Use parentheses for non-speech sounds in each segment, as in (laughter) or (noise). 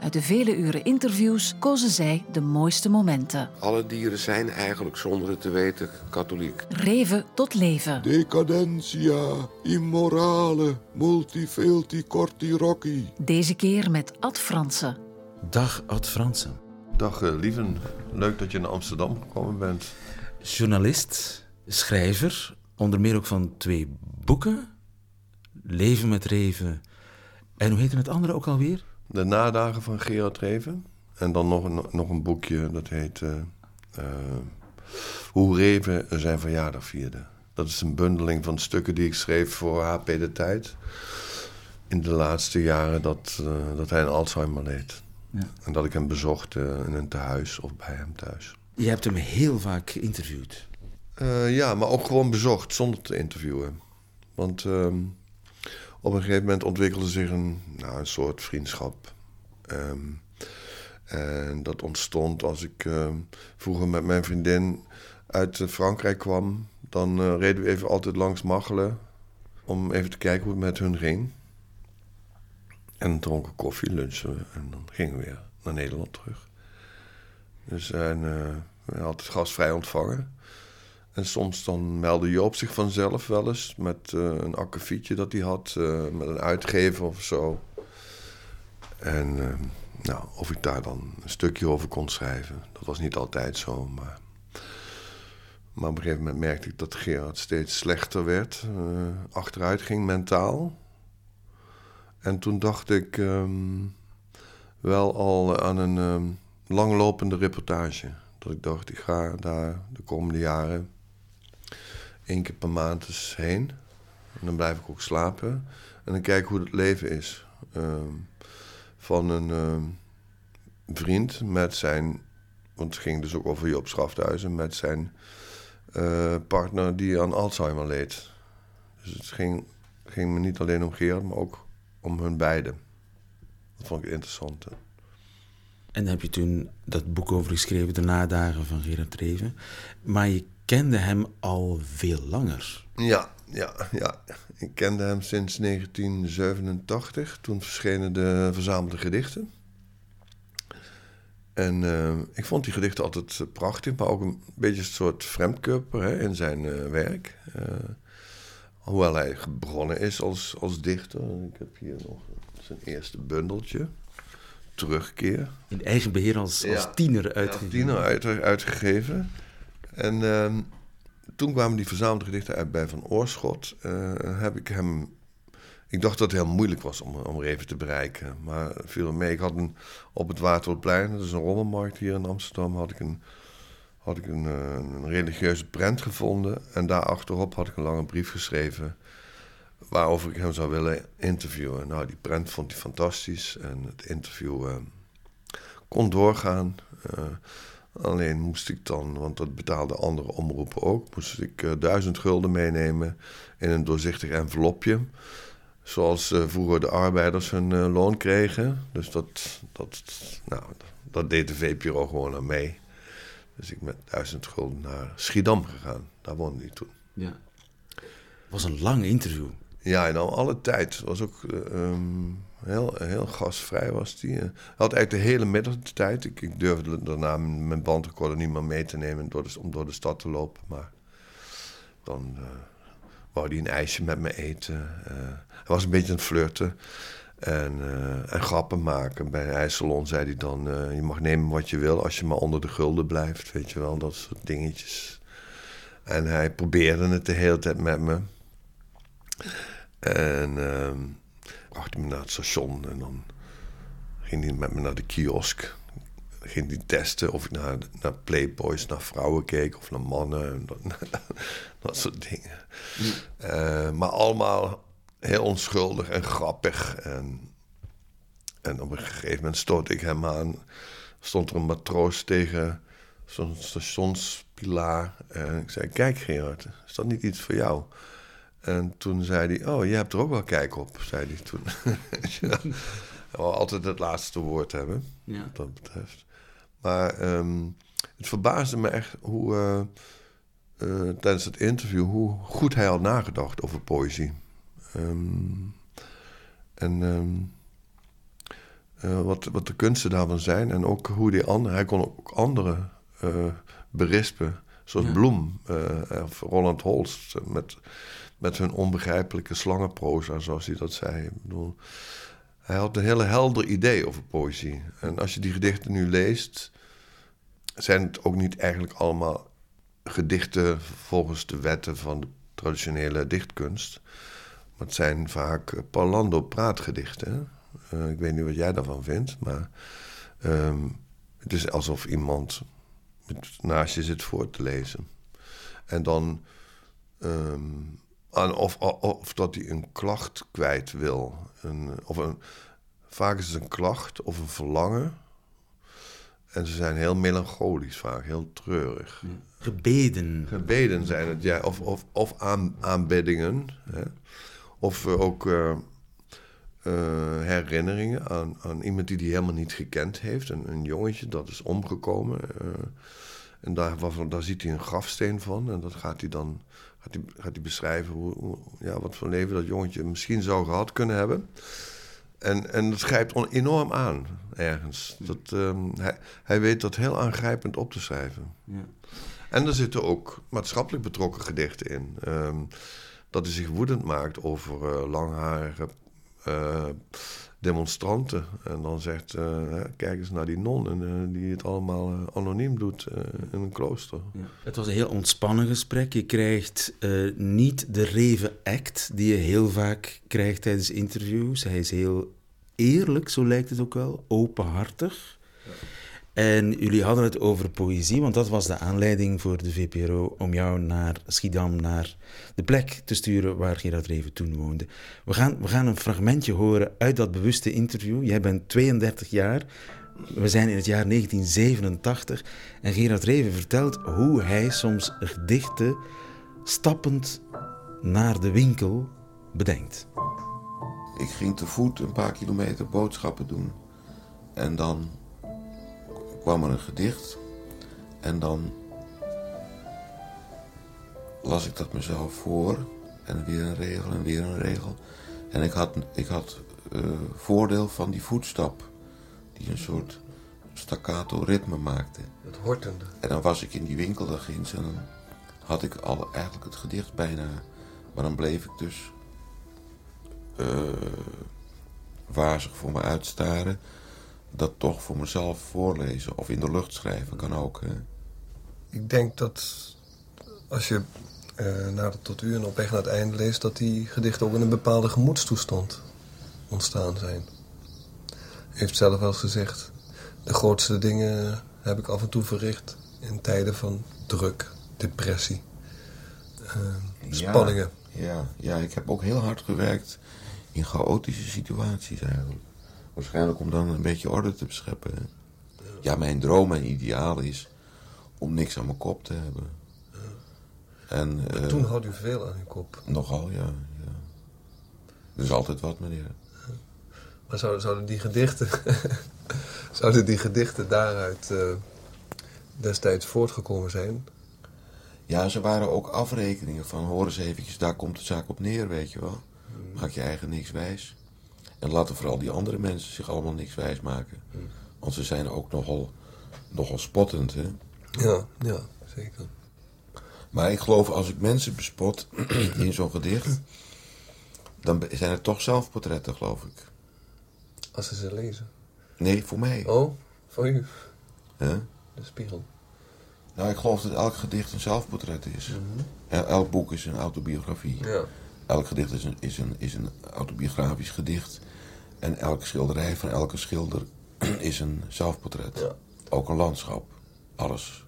Uit de vele uren interviews kozen zij de mooiste momenten. Alle dieren zijn eigenlijk zonder het te weten katholiek. Reven tot leven. Decadentia, immorale, multifilti corti rocci. Deze keer met Ad Fransen. Dag Ad Fransen. Dag uh, lieven, leuk dat je naar Amsterdam gekomen bent. Journalist, schrijver, onder meer ook van twee boeken. Leven met Reven. En hoe heette het andere ook alweer? De nadagen van Gerard Reven. En dan nog een, nog een boekje dat heet uh, uh, Hoe Reven zijn verjaardag vierde. Dat is een bundeling van stukken die ik schreef voor HP De Tijd. In de laatste jaren dat, uh, dat hij een Alzheimer leed. Ja. En dat ik hem bezocht in een tehuis of bij hem thuis. Je hebt hem heel vaak geïnterviewd. ja, maar ook gewoon bezocht zonder te interviewen. Want ehm, op een gegeven moment ontwikkelde zich een, nou, een soort vriendschap. Um, en dat ontstond als ik uh, vroeger met mijn vriendin uit Frankrijk kwam. Dan uh, reden we even altijd langs Machelen om even te kijken hoe het met hun ging. En dronken koffie, lunchen we en dan gingen we weer naar Nederland terug. Dus zijn uh, altijd gastvrij ontvangen. En soms dan meldde Joop zich vanzelf wel eens met uh, een akkefietje dat hij had, uh, met een uitgever of zo. En uh, nou, of ik daar dan een stukje over kon schrijven. Dat was niet altijd zo, maar. Maar op een gegeven moment merkte ik dat Gerard steeds slechter werd, achteruit ging mentaal. En toen dacht ik um, wel al aan een um, langlopende reportage. Dat ik dacht, ik ga daar de komende jaren één keer per maand eens heen. En dan blijf ik ook slapen. En dan kijk hoe het leven is. Uh, van een uh, vriend met zijn... Want het ging dus ook over Joop Schafthuizen... met zijn uh, partner die aan Alzheimer leed. Dus het ging, ging me niet alleen om Gerard, maar ook om hun beiden. Dat vond ik interessant. Hè. En heb je toen dat boek over geschreven, De Nadagen van Gerard Reven. Maar je kende hem al veel langer. Ja, ja, ja. Ik kende hem sinds 1987. Toen verschenen de verzamelde gedichten. En uh, ik vond die gedichten altijd prachtig, maar ook een beetje een soort vreemdkörper hè, in zijn uh, werk. Uh, hoewel hij begonnen is als, als dichter. Ik heb hier nog zijn eerste bundeltje terugkeer. In eigen beheer als, als ja, tiener uitgegeven. Ja, tiener uit, uitgegeven. En uh, toen kwamen die verzamelde gedichten uit bij Van Oorschot. Uh, heb ik hem... Ik dacht dat het heel moeilijk was om, om er even te bereiken. Maar viel mee. Ik had op het Waterwoordplein, dat is een rommelmarkt hier in Amsterdam, had ik een, had ik een, uh, een religieuze prent gevonden. En daar achterop had ik een lange brief geschreven waarover ik hem zou willen interviewen. Nou, die prent vond hij fantastisch en het interview uh, kon doorgaan. Uh, alleen moest ik dan, want dat betaalden andere omroepen ook, moest ik uh, duizend gulden meenemen in een doorzichtig envelopje. Zoals vroeger de arbeiders hun loon kregen. Dus dat, dat, nou, dat deed de VPRO gewoon aan mee. Dus ik met duizend gulden naar Schiedam gegaan. Daar woonde hij toen. Ja. Het was een lang interview. Ja, en al alle tijd. was ook um, heel, heel gastvrij was die. Hij had eigenlijk de hele middag de tijd. Ik, ik durfde daarna mijn bandrecorder niet meer mee te nemen door om door de stad te lopen. Maar dan uh, wou hij een ijsje met me eten. Uh, hij was een beetje aan het flirten. En, en grappen maken. Bij een ijssalon zei hij dan... je mag nemen wat je wil als je maar onder de gulden blijft. Weet je wel, dat soort dingetjes. En hij probeerde het de hele tijd met me. En uh, bracht hij me naar het station en dan ging hij met me naar de kiosk. Ging hij testen of ik naar, naar playboys, naar vrouwen keek of naar mannen. En dat, (laughs) soort dingen. Uh, maar allemaal heel onschuldig en grappig. En, en op een gegeven moment stoot ik hem aan. Stond er een matroos tegen zo'n stationspilaar. En ik zei, kijk Gerard, is dat niet iets voor jou? En toen zei hij, oh, je hebt er ook wel kijk op, zei hij toen. (laughs) altijd het laatste woord hebben, ja. wat dat betreft. Maar um, het verbaasde me echt hoe, uh, uh, tijdens het interview, hoe goed hij had nagedacht over poëzie. Um, en um, uh, wat, wat de kunsten daarvan zijn. En ook hoe die andere, hij kon ook andere berispen. Zoals ja. Bloem of Roland Holst met, met hun onbegrijpelijke slangenproza, zoals hij dat zei. Ik bedoel, hij had een hele helder idee over poëzie. En als je die gedichten nu leest, zijn het ook niet eigenlijk allemaal gedichten volgens de wetten van de traditionele dichtkunst. Het zijn vaak Palando praatgedichten. Uh, ik weet niet wat jij daarvan vindt, maar um, het is alsof iemand naast je zit voor te lezen. En dan um, of, of, of, dat hij een klacht kwijt wil. Een, of een, vaak is het een klacht of een verlangen. En ze zijn heel melancholisch vaak, heel treurig. Gebeden. Gebeden zijn het, ja. Of, of, of aan, aanbiddingen. Hè. Of uh, ook uh, uh, herinneringen aan, aan iemand die die helemaal niet gekend heeft. Een, een jongetje dat is omgekomen. En daar, daar ziet hij een grafsteen van. En dat gaat hij dan gaat hij, gaat hij beschrijven hoe, hoe, ja, wat voor leven dat jongetje misschien zou gehad kunnen hebben. En, en dat grijpt on, enorm aan ergens. Dat, um, hij, hij weet dat heel aangrijpend op te schrijven. Ja. En er zitten ook maatschappelijk betrokken gedichten in. Um, dat hij zich woedend maakt over uh, langharige uh, demonstranten. En dan zegt, uh, kijk eens naar die non en, uh, die het allemaal uh, anoniem doet in een klooster. Ja. Het was een heel ontspannen gesprek. Je krijgt niet de reven act die je heel vaak krijgt tijdens interviews. Hij is heel eerlijk, zo lijkt het ook wel, openhartig. En jullie hadden het over poëzie, want dat was de aanleiding voor de VPRO om jou naar Schiedam, naar de plek te sturen waar Gerard Reven toen woonde. We gaan, we gaan een fragmentje horen uit dat bewuste interview. Jij bent 32 jaar. We zijn in het jaar 1987 en Gerard Reven vertelt hoe hij soms gedichten stappend naar de winkel bedenkt. Ik ging te voet een paar kilometer boodschappen doen. En dan kwam er een gedicht en dan las ik dat mezelf voor en weer een regel en weer een regel. En ik had, ik had uh, voordeel van die voetstap, die een soort staccato ritme maakte. Het hortende. En dan was ik in die winkel daar ginds en dan had ik al eigenlijk het gedicht bijna. Maar dan bleef ik dus uh, wazig voor me uitstaren dat toch voor mezelf voorlezen of in de lucht schrijven kan ook. Hè? Ik denk dat als je uh, naar de tot u en op weg naar het einde leest... dat die gedichten ook in een bepaalde gemoedstoestand ontstaan zijn. Heeft zelf wel eens gezegd... de grootste dingen heb ik af en toe verricht in tijden van druk, depressie, uh, spanningen. Ja, ja, ja, ik heb ook heel hard gewerkt in chaotische situaties eigenlijk. Waarschijnlijk om dan een beetje orde te bescheppen. Ja, mijn droom en ideaal is om niks aan mijn kop te hebben. En, uh, toen had u veel aan uw kop. Nogal, ja. ja. Er is altijd wat, meneer. Maar zouden, zouden die gedichten... (laughs) zouden die gedichten daaruit uh, destijds voortgekomen zijn? Ja, ze waren ook afrekeningen van... hoor eens eventjes, daar komt de zaak op neer, weet je wel. Maak je eigen niks wijs. En laten vooral die andere mensen zich allemaal niks wijs maken. Want ze zijn ook nogal, nogal spottend, hè? Ja, ja, zeker. Maar ik geloof, als ik mensen bespot (clears throat) in zo'n gedicht... dan zijn het toch zelfportretten, geloof ik. Als ze ze lezen? Nee, voor mij. Oh, voor u? Huh? De spiegel. Nou, ik geloof dat elk gedicht een zelfportret is. Mhm. El- Elk boek is een autobiografie. Ja. Elk gedicht is een, is, een, is een autobiografisch gedicht. En elke schilderij van elke schilder (clears throat) is een zelfportret. Ja. Ook een landschap. Alles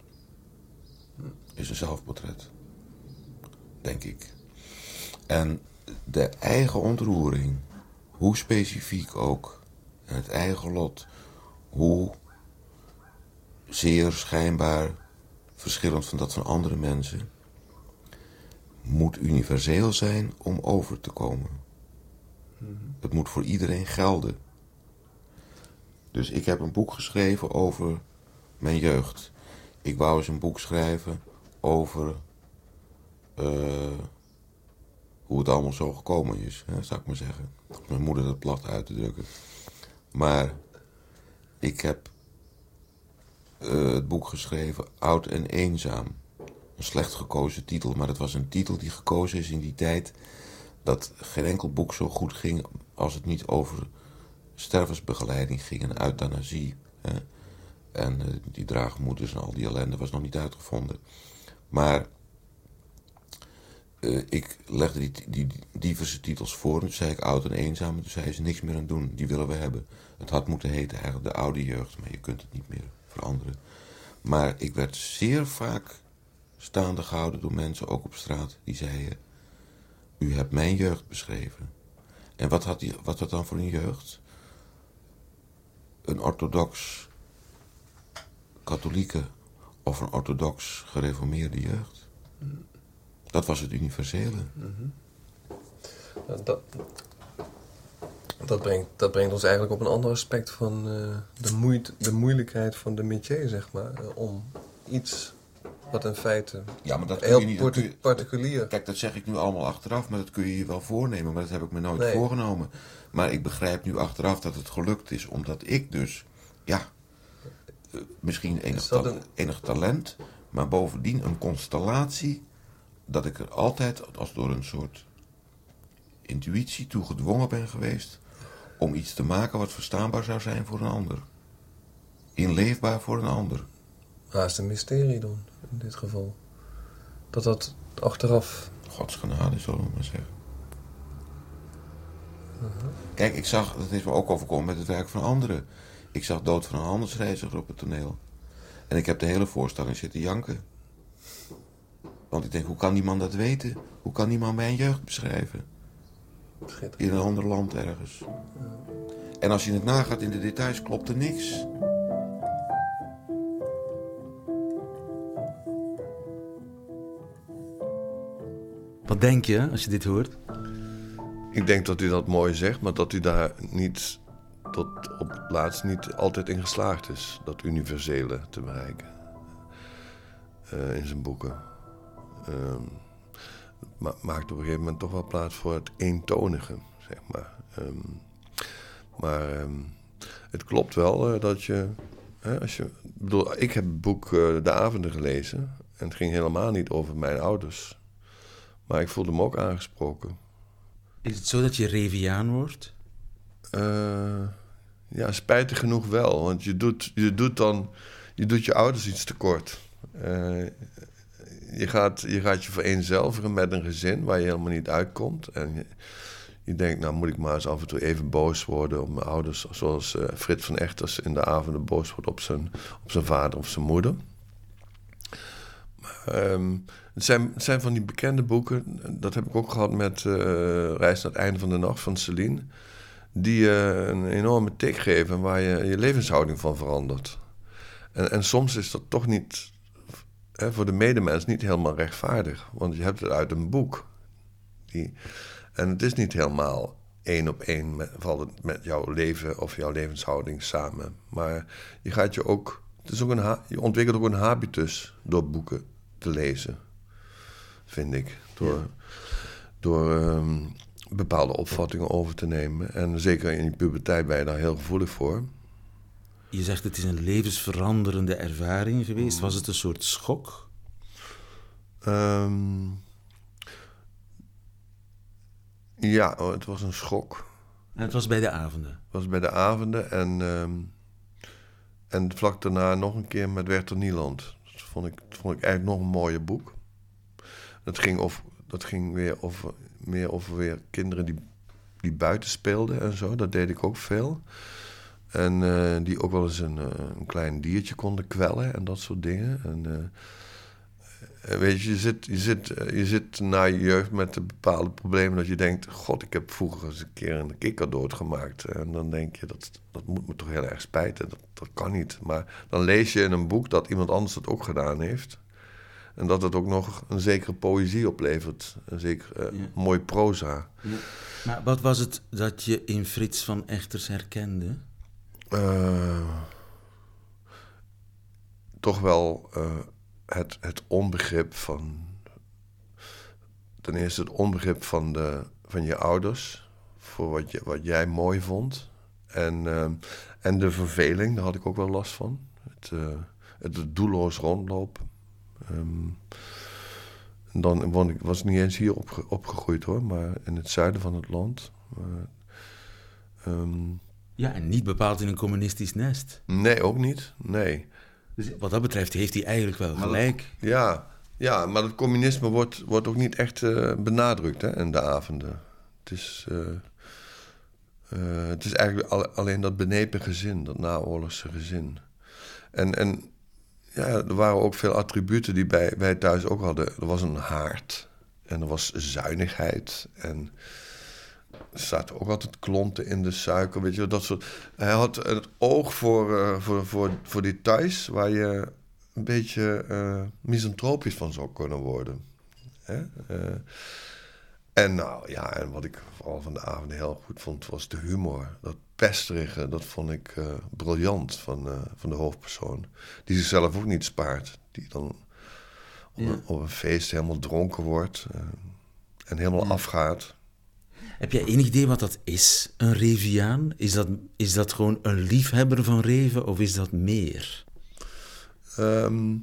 is een zelfportret. Denk ik. En de eigen ontroering, hoe specifiek ook, en het eigen lot, hoe zeer schijnbaar verschillend van dat van andere mensen, moet universeel zijn om over te komen. Het moet voor iedereen gelden. Dus ik heb een boek geschreven over mijn jeugd. Ik wou eens een boek schrijven over eh, hoe het allemaal zo gekomen is, hè, zou ik maar zeggen. Om Mijn moeder dat plat uit te drukken. Maar ik heb eh, het boek geschreven Oud en Eenzaam. Een slecht gekozen titel, maar het was een titel die gekozen is in die tijd dat geen enkel boek zo goed ging als het niet over stervensbegeleiding ging en euthanasie. Hè. En eh, die draagmoeders en al die ellende was nog niet uitgevonden. Maar eh, ik legde die, die, diverse titels voor. En toen zei ik oud en eenzaam. En toen zei ze niks meer aan doen. Die willen we hebben. Het had moeten heten eigenlijk de oude jeugd. Maar je kunt het niet meer veranderen. Maar ik werd zeer vaak staande gehouden door mensen, ook op straat. Die zeiden, u hebt mijn jeugd beschreven. En wat had, die, wat had dan voor een jeugd? Een orthodox katholieke of een orthodox gereformeerde jeugd. Dat was het universele. Dat, dat, brengt, dat brengt ons eigenlijk op een ander aspect van eh, de, de moeilijkheid van de métier, zeg maar. eh, om iets wat in feite Ja, maar dat kun heel je niet- kun je- particulier... Kijk, dat zeg ik nu allemaal achteraf, maar dat kun je je wel voornemen. Maar dat heb ik me nooit Nee. voorgenomen. Maar ik begrijp nu achteraf dat het gelukt is, omdat ik dus, ja, eh, misschien enig, ta- een- enig talent, maar bovendien een constellatie, dat ik er altijd als door een soort intuïtie toe gedwongen ben geweest om iets te maken wat verstaanbaar zou zijn voor een ander. Inleefbaar voor een ander. Waar is een mysterie dan, in dit geval? Dat dat achteraf... Gods genade, zullen we maar zeggen. Kijk, ik zag, dat is me ook overkomen met het werk van anderen. Ik zag Dood van een handelsreiziger op het toneel. En ik heb de hele voorstelling zitten janken. Want ik denk, hoe kan die man dat weten? Hoe kan die man mijn jeugd beschrijven? In een ander land ergens. En als je het nagaat in de details, klopt er niks. Wat denk je als je dit hoort? Ik denk dat u dat mooi zegt, maar dat u daar niet tot op het laatst niet altijd in geslaagd is. Dat universele te bereiken. Eh, in zijn boeken. Ma- maakt op een gegeven moment toch wel plaats voor het eentonige, zeg maar. Ehm, maar ehm, het klopt wel eh, dat je, als je... Bedoel, ik heb het boek eh, De Avonden gelezen. En het ging helemaal niet over mijn ouders. Maar ik voelde me ook aangesproken. Is het zo dat je Reviaan wordt? Eh, ja, spijtig genoeg wel. Want je doet je, doet dan, je doet je ouders iets tekort. Eh, je, gaat, je gaat je vereenzelvigen met een gezin waar je helemaal niet uitkomt. En je, je denkt, nou moet ik maar eens af en toe even boos worden op mijn ouders. Zoals eh, Frits van Echters in de avonden boos wordt op zijn, op zijn vader of zijn moeder. Ehm, het, zijn, zijn van die bekende boeken. Dat heb ik ook gehad met eh, Reis naar het einde van de nacht van Celine die je een enorme tik geven waar je je levenshouding van verandert. En, en soms is dat toch niet, hè, voor de medemens niet helemaal rechtvaardig, want je hebt het uit een boek. Die, en het is niet helemaal één op één met, valt met jouw leven of jouw levenshouding samen. Maar je gaat je ook, het is ook een, je ontwikkelt ook een habitus door boeken te lezen, vind ik. Door, door ehm, bepaalde opvattingen over te nemen. En zeker in die puberteit ben je daar heel gevoelig voor. Je zegt het is een levensveranderende ervaring geweest. Was het een soort schok? Ehm, ja, oh, het was een schok. En het was bij de avonden. Het was bij de avonden en, ehm, en vlak daarna nog een keer met Werther Nieland. Vond ik, vond ik eigenlijk nog een mooier boek. Dat ging, over, dat ging weer over, meer over weer kinderen die, die buiten speelden en zo. Dat deed ik ook veel. En eh, die ook wel eens een, eh, een klein diertje konden kwellen en dat soort dingen. En, eh, weet je, je zit, je, zit, je zit na je jeugd met de bepaalde problemen dat je denkt... God, ik heb vroeger eens een keer een kikker doodgemaakt. En dan denk je, dat, dat moet me toch heel erg spijten. Dat, dat kan niet. Maar dan lees je in een boek dat iemand anders het ook gedaan heeft. En dat het ook nog een zekere poëzie oplevert. Een zeker Ja. mooi proza. Ja. Maar wat was het dat je in Frits van Echters herkende? Eh, toch wel eh, het, het onbegrip van. Ten eerste het onbegrip van, de, van je ouders. Voor wat, je, wat jij mooi vond. En, eh, en de verveling, daar had ik ook wel last van. Het, eh, het doelloos rondlopen. Ehm, en dan want ik was niet eens hier opge- opgegroeid hoor, maar in het zuiden van het land. Ehm, Ja, en niet bepaald in een communistisch nest. Nee, ook niet. Nee. Dus wat dat betreft heeft hij eigenlijk wel gelijk. Ja, ja maar het communisme wordt, wordt ook niet echt eh, benadrukt hè, in de avonden. Het is, eh, eh, het is eigenlijk al- alleen dat benepen gezin, dat naoorlogse gezin. En, en ja, er waren ook veel attributen die bij, wij thuis ook hadden. Er was een haard en er was zuinigheid en zaten ook altijd klonten in de suiker, weet je dat soort. Hij had het oog voor, eh, voor, voor, voor details waar je een beetje eh misantropisch van zou kunnen worden. Hè? Eh, en nou ja, en wat ik vooral van de avond heel goed vond, was de humor. Dat pesterige, dat vond ik briljant van, van de hoofdpersoon. Die zichzelf ook niet spaart. Die dan op, een, op een feest helemaal dronken wordt en helemaal afgaat. Heb jij enig idee wat dat is, een Reviaan? Is dat, is dat gewoon een liefhebber van Reven of is dat meer? Ehm,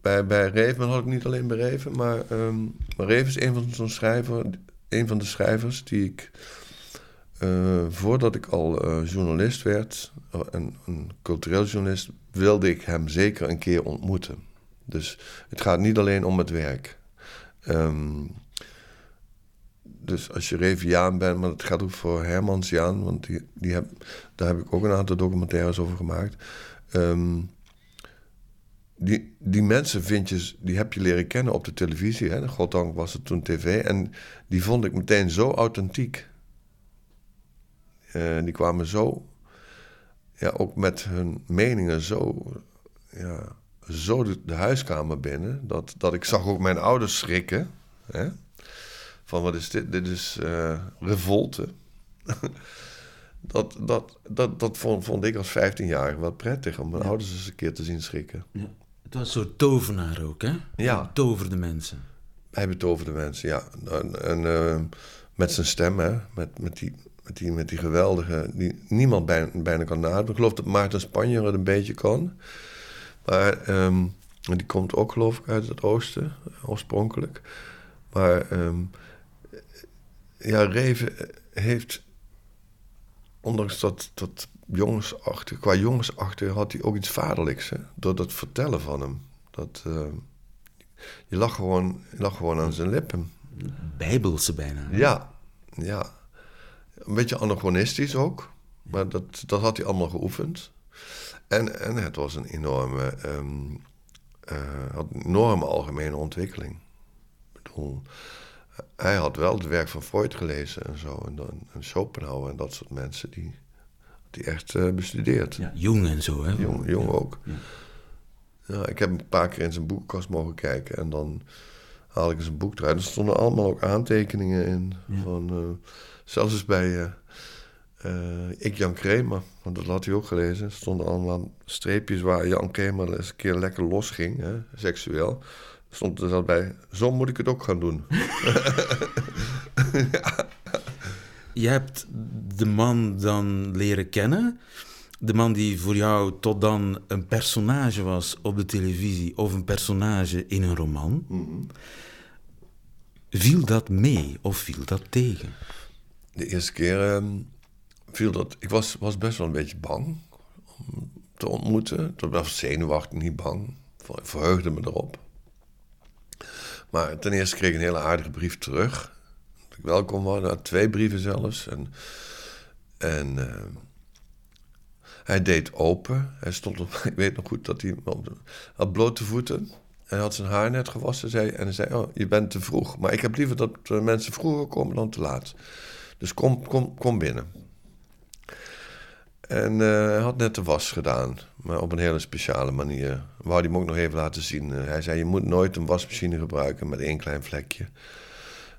bij, bij Reven had ik niet alleen bij Reven, maar, ehm, maar Reven is een van zo'n schrijver, een van de schrijvers die ik eh, voordat ik al eh, journalist werd, eh, een, een cultureel journalist, wilde ik hem zeker een keer ontmoeten. Dus het gaat niet alleen om het werk. Ehm, dus als je Reviaan bent, maar het gaat ook voor Hermansjaan, want die, die heb, daar heb ik ook een aantal documentaires over gemaakt. Ehm, die, die mensen vind je, die heb je leren kennen op de televisie. Hè? Goddank was het toen tv. En die vond ik meteen zo authentiek. Eh, die kwamen zo, ja, ook met hun meningen zo, ja, zo de, de huiskamer binnen. Dat, dat ik zag ook mijn ouders schrikken. Hè? Van wat is dit? Dit is eh, revolte. (laughs) dat, dat, dat, dat vond, vond ik als 15-jarige wel prettig om mijn ouders eens een keer te zien schrikken. Ja. Het was een soort tovenaar ook, hè? Ja. Hij toverde mensen. Hij betoverde mensen, ja. En, en eh, met zijn stem, hè. Met, met, die, met, die, met die geweldige... Die niemand bijna, bijna kan nadoen. Ik geloof dat Maarten Spanjer het een beetje kan. Maar ehm, die komt ook, geloof ik, uit het oosten, oorspronkelijk. Maar ehm, ja, Reven heeft... Ondanks dat, dat jongensachtig, qua jongensachtig had hij ook iets vaderlijks. Hè? Door dat vertellen van hem. Dat, eh, je, lag gewoon, je lag gewoon aan zijn lippen. Bijbelse bijna. Ja, ja. Een beetje anachronistisch ook. Maar dat, dat had hij allemaal geoefend. En, en het was een enorme, ehm, eh, had een enorme algemene ontwikkeling. Ik bedoel, hij had wel het werk van Freud gelezen en zo. En, dan, en Schopenhauer en dat soort mensen. Die, die echt eh, bestudeerd. Ja, Jung en zo, hè? Jong, jong ook. Ja. Ja, ik heb een paar keer in zijn boekenkast mogen kijken. En dan haal ik eens een boek eruit. Er stonden allemaal ook aantekeningen in. Van, eh, zelfs eens bij eh, Ik Jan Kramer. Want dat had hij ook gelezen. Er stonden allemaal streepjes waar Jan Kramer eens een keer lekker los ging. Hè, seksueel. Stond er zat bij, zo moet ik het ook gaan doen. (laughs) (laughs) Je hebt de man dan leren kennen. De man die voor jou tot dan een personage was op de televisie of een personage in een roman. Viel dat mee of viel dat tegen? De eerste keer ehm, viel dat... Ik was, was best wel een beetje bang om te ontmoeten. Toen was zenuwachtig, niet bang. ver- verheugde me erop. Maar ten eerste kreeg ik een hele aardige brief terug. Dat ik welkom was, twee brieven zelfs. En, en eh, hij deed open. Hij stond op, (laughs) ik weet nog goed dat hij op had blote voeten. Hij had zijn haar net gewassen zei, en hij zei: Oh, je bent te vroeg. Maar ik heb liever dat eh, mensen vroeger komen dan te laat. Dus kom, kom, kom binnen. En eh, hij had net de was gedaan, maar op een hele speciale manier. Wou hij me ook nog even laten zien. Eh, hij zei: Je moet nooit een wasmachine gebruiken met één klein vlekje.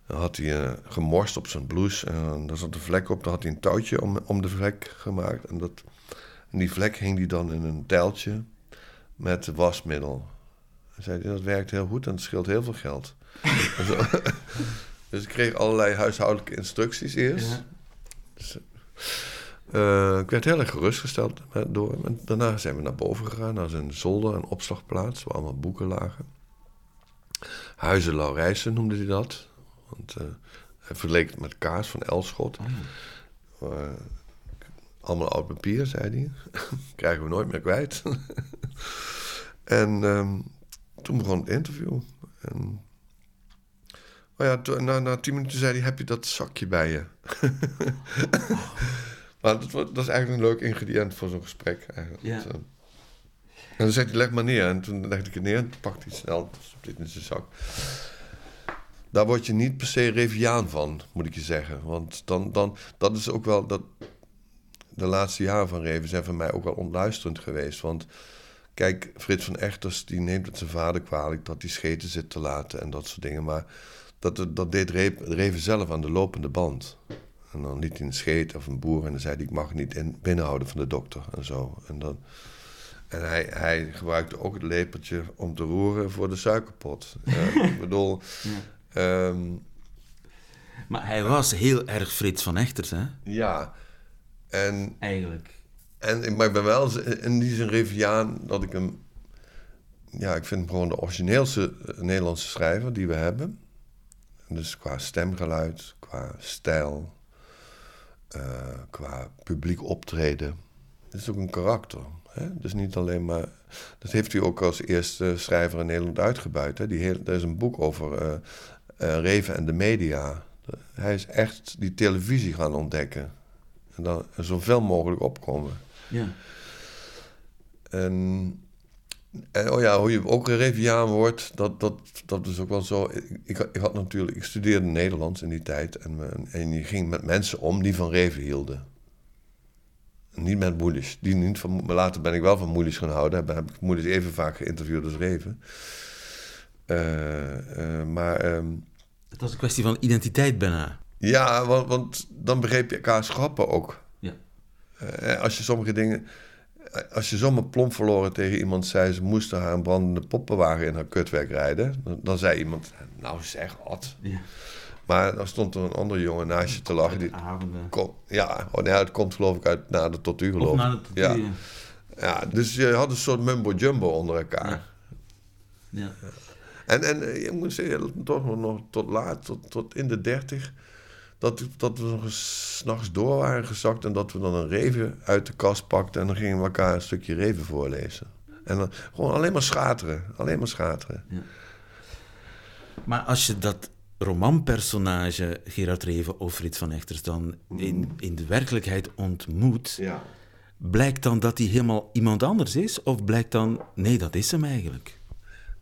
Dan had hij eh, gemorst op zijn blouse en daar zat een vlek op. Daar had hij een touwtje om, om de vlek gemaakt. En, dat, en die vlek hing hij dan in een tijltje met wasmiddel. Hij zei: Dat werkt heel goed en het scheelt heel veel geld. (laughs) Dus ik kreeg allerlei huishoudelijke instructies eerst. Dus, eh, ik werd heel erg gerustgesteld door hem. En daarna zijn we naar boven gegaan, naar zijn zolder en opslagplaats, waar allemaal boeken lagen. Huizen Laurijsen noemde hij dat. Want eh, hij verleek het met kaas van Elschot. Eh, allemaal oud papier, zei hij. (laughs) Krijgen we nooit meer kwijt. (laughs) en ehm, toen begon het interview. En, maar ja, toen- na, na tien minuten zei hij, heb je dat zakje bij je? (laughs) maar dat, dat is eigenlijk een leuk ingrediënt voor zo'n gesprek. Eigenlijk. Ja. Eh, en dan zei hij, leg maar neer. En toen legde ik het neer en pakte hij snel, stopte dit in zijn zak. Daar word je niet per se Reviaan van, moet ik je zeggen. Want dan, dan, dat is ook wel... Dat, de laatste jaren van Reven zijn voor mij ook wel ontluisterend geweest. Want kijk, Frits van Echters die neemt het zijn vader kwalijk... dat hij scheten zit te laten en dat soort dingen. Maar dat, dat deed Re- Reven zelf aan de lopende band. En dan liet hij een scheet of een boer en dan zei hij... ik mag niet in, binnenhouden van de dokter en zo. En, dan, en hij, hij gebruikte ook het lepeltje om te roeren voor de suikerpot. (laughs) Ja, ik bedoel... ehm, Maar hij was heel erg Frits van Echters, hè? ja, en... Eigenlijk. En, maar ik ben wel in die zin Reviaan dat ik hem... Ja, ik vind hem gewoon de origineelste eh, Nederlandse schrijver die we hebben. Dus qua stemgeluid, qua stijl, eh, qua publiek optreden. Het is ook een karakter. Hè? Dus niet alleen maar... Dat heeft hij ook als eerste schrijver in Nederland uitgebuit. Hè? Die heel, er is een boek over eh, eh, Reven en de media. Hij is echt die televisie gaan ontdekken. En dan zoveel mogelijk opkomen. Ja. En oh ja, hoe je ook een Reviaan wordt, dat, dat, dat is ook wel zo. Ik, ik, had- natuurlijk, ik studeerde Nederlands in die tijd. En, en je ging met mensen om die van Reven hielden. Niet met moeders. Die niet van, maar later ben ik wel van moeders gaan houden. Heb, heb ik moeders even vaak geïnterviewd als Reven. Eh, eh, maar ehm, Het was een kwestie van identiteit bijna. ja, want, want dan begreep je elkaar schappen ook. Ja. Eh, als je sommige dingen... Als je zomaar plomp verloren tegen iemand zei... ze moesten haar een brandende poppenwagen in haar kutwerk rijden... dan, dan zei iemand, nou zeg, wat. Ja. Maar dan stond er een andere jongen naast je te lachen. Die, kom, ja, oh nee, het komt geloof ik uit na de tot u geloof Of ik. na de tot u, ja. ja. ja, dus je had een soort mumbo-jumbo onder elkaar. Ja. En, en eh, je moet zeggen, toch nog- nog tot laat, tot, tot in de dertig... Dat, dat we nog eens 's nachts door waren gezakt... en dat we dan een reven uit de kast pakten... en dan gingen we elkaar een stukje reven voorlezen. En dan gewoon alleen maar schateren. Alleen maar schateren. Maar als je dat romanpersonage Gerard Reven of Frits van Echters dan in, in de werkelijkheid ontmoet, Ja. blijkt dan dat hij helemaal iemand anders is? Of blijkt dan, nee, dat is hem eigenlijk?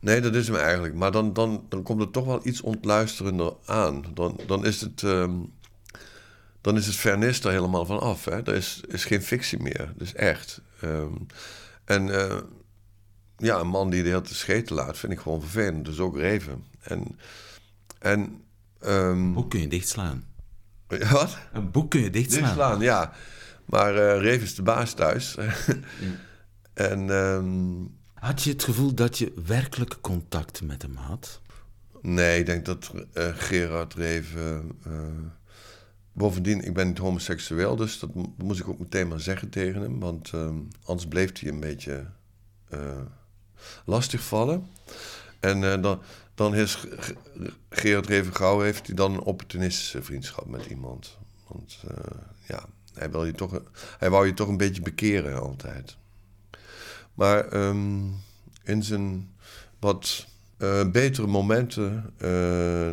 Nee, dat is hem eigenlijk. Maar dan, dan, dan komt er toch wel iets ontluisterender aan. Dan, dan is het... ehm, dan is het vernis er helemaal van af. Hè? Er is, is geen fictie meer. Dus echt. Ehm, en eh, ja, een man die de hele tijd scheten laat, vind ik gewoon vervelend. Dus ook Reven. En, en ehm, Boek kun je dichtslaan. (laughs) wat? Een boek kun je dichtslaan. Dichtslaan, ja. Maar eh Reven is de baas thuis. (laughs) En Had je het gevoel dat je werkelijk contact met hem had? Nee, ik denk dat eh, Gerard Reven. eh, bovendien, ik ben niet homoseksueel, dus dat mo- moest ik ook meteen maar zeggen tegen hem. Want eh, anders bleef hij een beetje lastig vallen. En dan, dan is Gerard Reven gauw heeft hij dan een opportunistische vriendschap met iemand. Want ja, hij, wil je toch, hij wou je toch een beetje bekeren altijd. Maar ehm, in zijn wat eh, betere momenten, eh,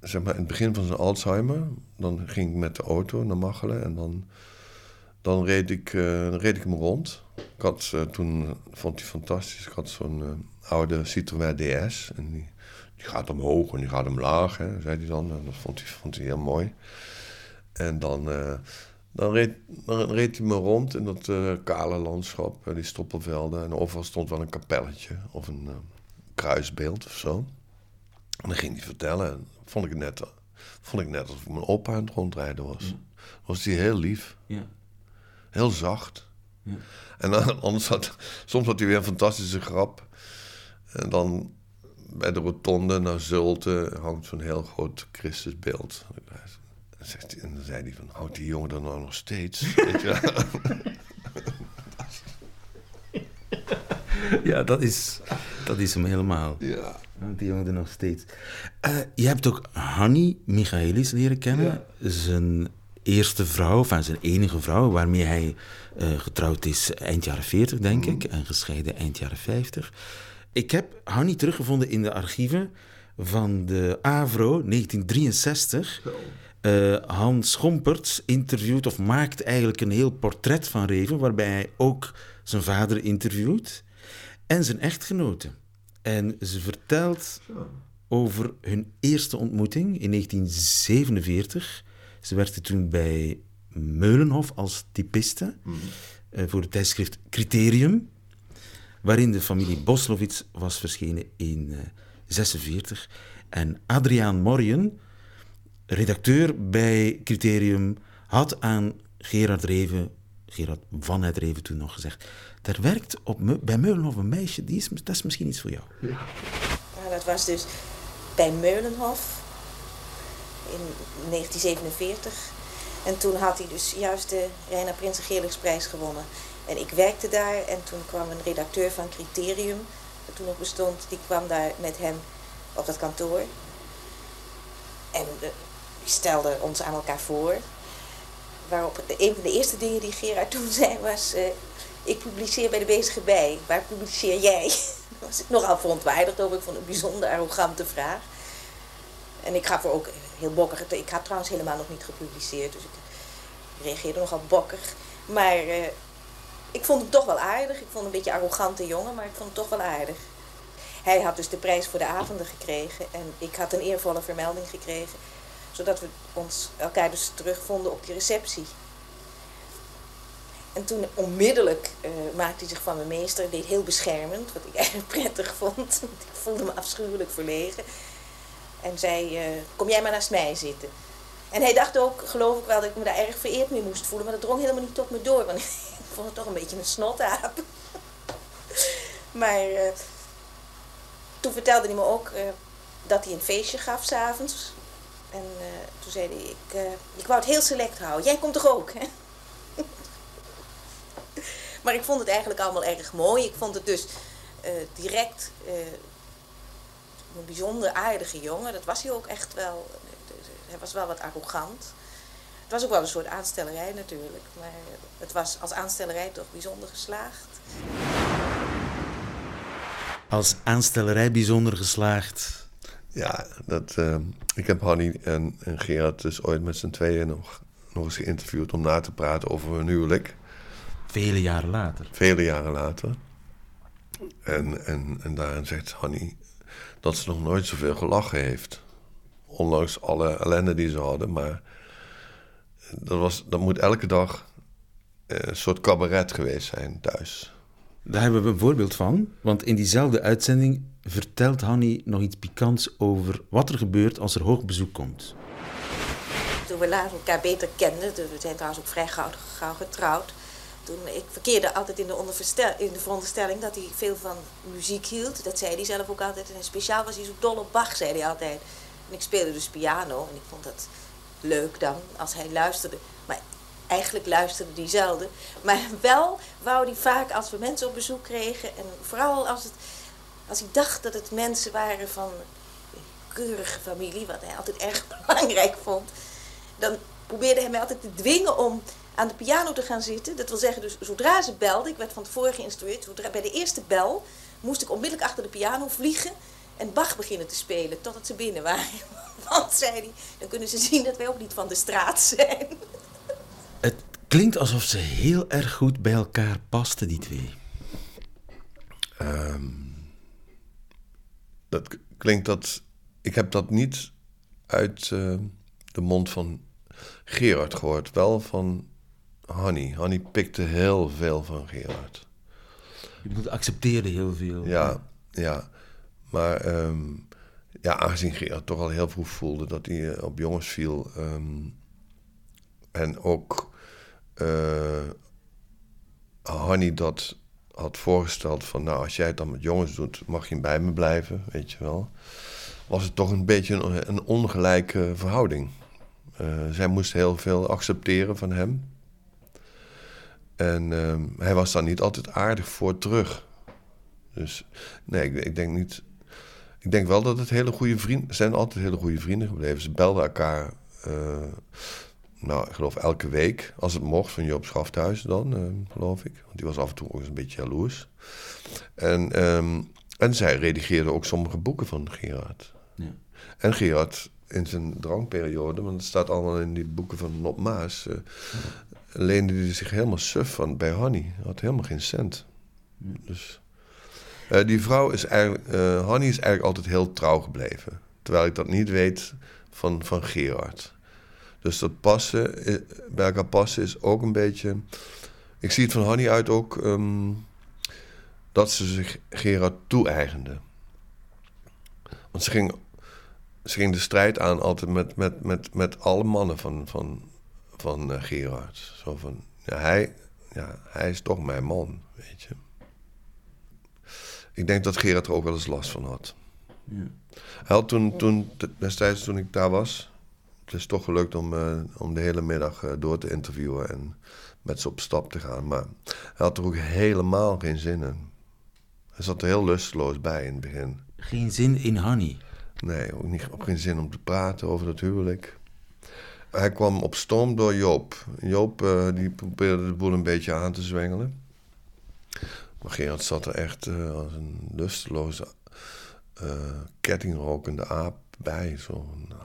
zeg maar in het begin van zijn Alzheimer. Dan ging ik met de auto naar Machelen en dan, dan, reed, ik, eh, reed ik hem rond. Ik had toen, vond hij fantastisch, ik had zo'n oude Citroën DS. En die, die gaat omhoog en die gaat omlaag, hè, zei hij dan. En dat vond hij, vond hij heel mooi. En dan, dan, reed, dan reed hij me rond in dat kale landschap, die stoppelvelden. En overal stond wel een kapelletje of een kruisbeeld of zo. En dan ging hij vertellen. En vond ik net, vond ik net alsof mijn opa aan het rondrijden was. Mm. Was hij heel lief. Ja. Heel zacht. Ja. En dan, (laughs) anders had, soms had hij weer een fantastische grap. En dan bij de rotonde naar Zulte hangt zo'n heel groot Christusbeeld. En, zegt en dan zei hij van, houdt die jongen dan nou nog steeds? (laughs) Weet je? ja, dat is, dat is hem helemaal. Ja. Die jongen er nog steeds. Uh, je hebt ook Hanni Michaelis leren kennen. Zijn eerste vrouw, enfin zijn enige vrouw, waarmee hij uh, getrouwd is eind jaren 40, denk mm. ik. En gescheiden eind jaren 50. Ik heb Hanni teruggevonden in de archieven van de AVRO 1963. Uh, Hans Schomperts interviewt of maakt eigenlijk een heel portret van Reven, waarbij hij ook zijn vader interviewt en zijn echtgenote. En ze vertelt over hun eerste ontmoeting in 1947. Ze werkte toen bij Meulenhof als typiste mm voor het tijdschrift Criterium, waarin de familie Boslowitz was verschenen in 1946. Uh, en Adriaan Morjen, redacteur bij Criterium, had aan Gerard Reven, Gerard van het Reven toen nog gezegd, er werkt op, bij Meulenhof een meisje, die is, dat is misschien iets voor jou. Ja. dat was dus bij Meulenhof in 1947. En toen had hij dus juist de Reina Prinsen gewonnen. En ik werkte daar en toen kwam een redacteur van Criterium, dat toen nog bestond, die kwam daar met hem op dat kantoor. En die stelde ons aan elkaar voor. Waarop een van de eerste dingen die Gerard toen (laughs) zei was... Uh, ik publiceer bij de bezige bij. Waar publiceer jij? Daar (laughs) was ik nogal verontwaardigd over. Ik vond het een bijzonder arrogante vraag. En ik gaf er ook heel bokkig. Ik had trouwens helemaal nog niet gepubliceerd. Dus ik reageerde nogal bokkig. Maar uh, ik vond hem toch wel aardig. Ik vond hem een beetje arrogante jongen, maar ik vond hem toch wel aardig. Hij had dus de prijs voor de avonden gekregen. En ik had een eervolle vermelding gekregen. Zodat we ons elkaar dus terugvonden op die receptie. En toen onmiddellijk uh, maakte hij zich van mijn meester. Deed heel beschermend, wat ik (laughs) eigenlijk prettig vond. ik voelde me afschuwelijk verlegen. En zei, uh, kom jij maar naast mij zitten. En hij dacht ook, geloof ik wel, dat ik me daar erg vereerd mee moest voelen. Maar dat drong helemaal niet tot me door. Want (laughs) ik vond het toch een beetje een snotaap. (laughs) maar uh, toen vertelde hij me ook dat hij een feestje gaf s'avonds. En toen zei hij, ik, ik wou het heel select houden. Jij komt toch ook? (laughs) Maar ik vond het eigenlijk allemaal erg mooi. Ik vond het dus uh, direct een bijzonder aardige jongen. Dat was hij ook echt wel. Hij was wel wat arrogant. Het was ook wel een soort aanstellerij natuurlijk. Maar het was als aanstellerij toch bijzonder geslaagd. Als aanstellerij bijzonder geslaagd. Ja, dat, uh, ik heb Hanny en, en Gerard dus ooit met z'n tweeën nog, nog eens geïnterviewd om na te praten over hun huwelijk. Vele jaren later. Vele jaren later. En, en, en daarin zegt Hanny dat ze nog nooit zoveel gelachen heeft. Ondanks alle ellende die ze hadden. Maar dat, was, dat moet elke dag eh, een soort cabaret geweest zijn thuis. Daar hebben we een voorbeeld van. Want in diezelfde uitzending vertelt Hanny nog iets pikants over wat er gebeurt als er hoog bezoek komt. Toen we later elkaar beter kenden, we zijn trouwens ook vrij gauw, getrouwd ik verkeerde altijd in de, in de veronderstelling dat hij veel van muziek hield. Dat zei hij zelf ook altijd. En speciaal was hij zo dol op Bach, zei hij altijd. En ik speelde dus piano en ik vond dat leuk dan als hij luisterde. Eigenlijk luisterde hij zelden. Maar wel wou hij vaak als we mensen op bezoek kregen. En vooral als, het, als ik dacht dat het mensen waren van een keurige familie, wat hij altijd erg (laughs) belangrijk vond. Dan probeerde hij mij altijd te dwingen om aan de piano te gaan zitten. Dat wil zeggen, dus zodra ze belde, ik werd van tevoren geïnstrueerd, bij de eerste bel moest ik onmiddellijk achter de piano vliegen en Bach beginnen te spelen totdat ze binnen waren. (laughs) Want, zei hij, dan kunnen ze zien dat wij ook niet van de straat zijn. Het klinkt alsof ze heel erg goed bij elkaar pasten, die twee. Ehm, dat klinkt dat. Ik heb dat niet uit eh, de mond van Gerard gehoord, wel van Hanny. Hanny pikte heel veel van Gerard. Je bedoelt, accepteerde heel veel. Ja, ja. Maar ehm, ja, aangezien Gerard toch al heel vroeg voelde dat hij eh, op jongens viel. ehm, en ook Hanny dat had voorgesteld van... nou, als jij het dan met jongens doet, mag je bij me blijven, weet je wel. Was het toch een beetje een, een ongelijke verhouding. Eh, zij moest heel veel accepteren van hem. En ehm, hij was daar niet altijd aardig voor terug. Dus nee, ik, ik denk niet. Ik denk wel dat het hele goede vrienden zijn altijd hele goede vrienden gebleven. Ze belden elkaar, eh, nou, ik geloof elke week, als het mocht, van Joop Schafthuis dan, eh, geloof ik. Want die was af en toe ook eens een beetje jaloers. En, ehm, en zij redigeerde ook sommige boeken van Gerard. Ja. En Gerard in zijn drankperiode, want het staat allemaal in die boeken van Nop Maas, eh, leende hij zich helemaal suf van bij Hanny. Hij had helemaal geen cent. Dus eh, die vrouw is eigenlijk, eh Hanny is eigenlijk altijd heel trouw gebleven. Terwijl ik dat niet weet van, van Gerard. Dus dat passen, eh, bij elkaar passen is ook een beetje... Ik zie het van Hanny uit ook ehm, dat ze zich Gerard toe-eigende. Want ze ging, ze ging de strijd aan altijd met, met, met, met alle mannen van, van, van eh, Gerard. Zo van, ja, hij, ja, hij is toch mijn man, weet je. Ik denk dat Gerard er ook wel eens last van had. Ja. Hij had toen, toen, destijds toen ik daar was... Het is toch gelukt om, eh, om de hele middag eh, door te interviewen... en met ze op stap te gaan. Maar hij had er ook helemaal geen zin in. Hij zat er heel lusteloos bij in het begin. Geen zin in Hanny. Nee, ook, niet, ook geen zin om te praten over dat huwelijk. Hij kwam op stoom door Joop. Joop eh, die probeerde de boel een beetje aan te zwengelen. Maar Gerard zat er echt als een lusteloze, eh, kettingrokende aap bij. Zo, nou,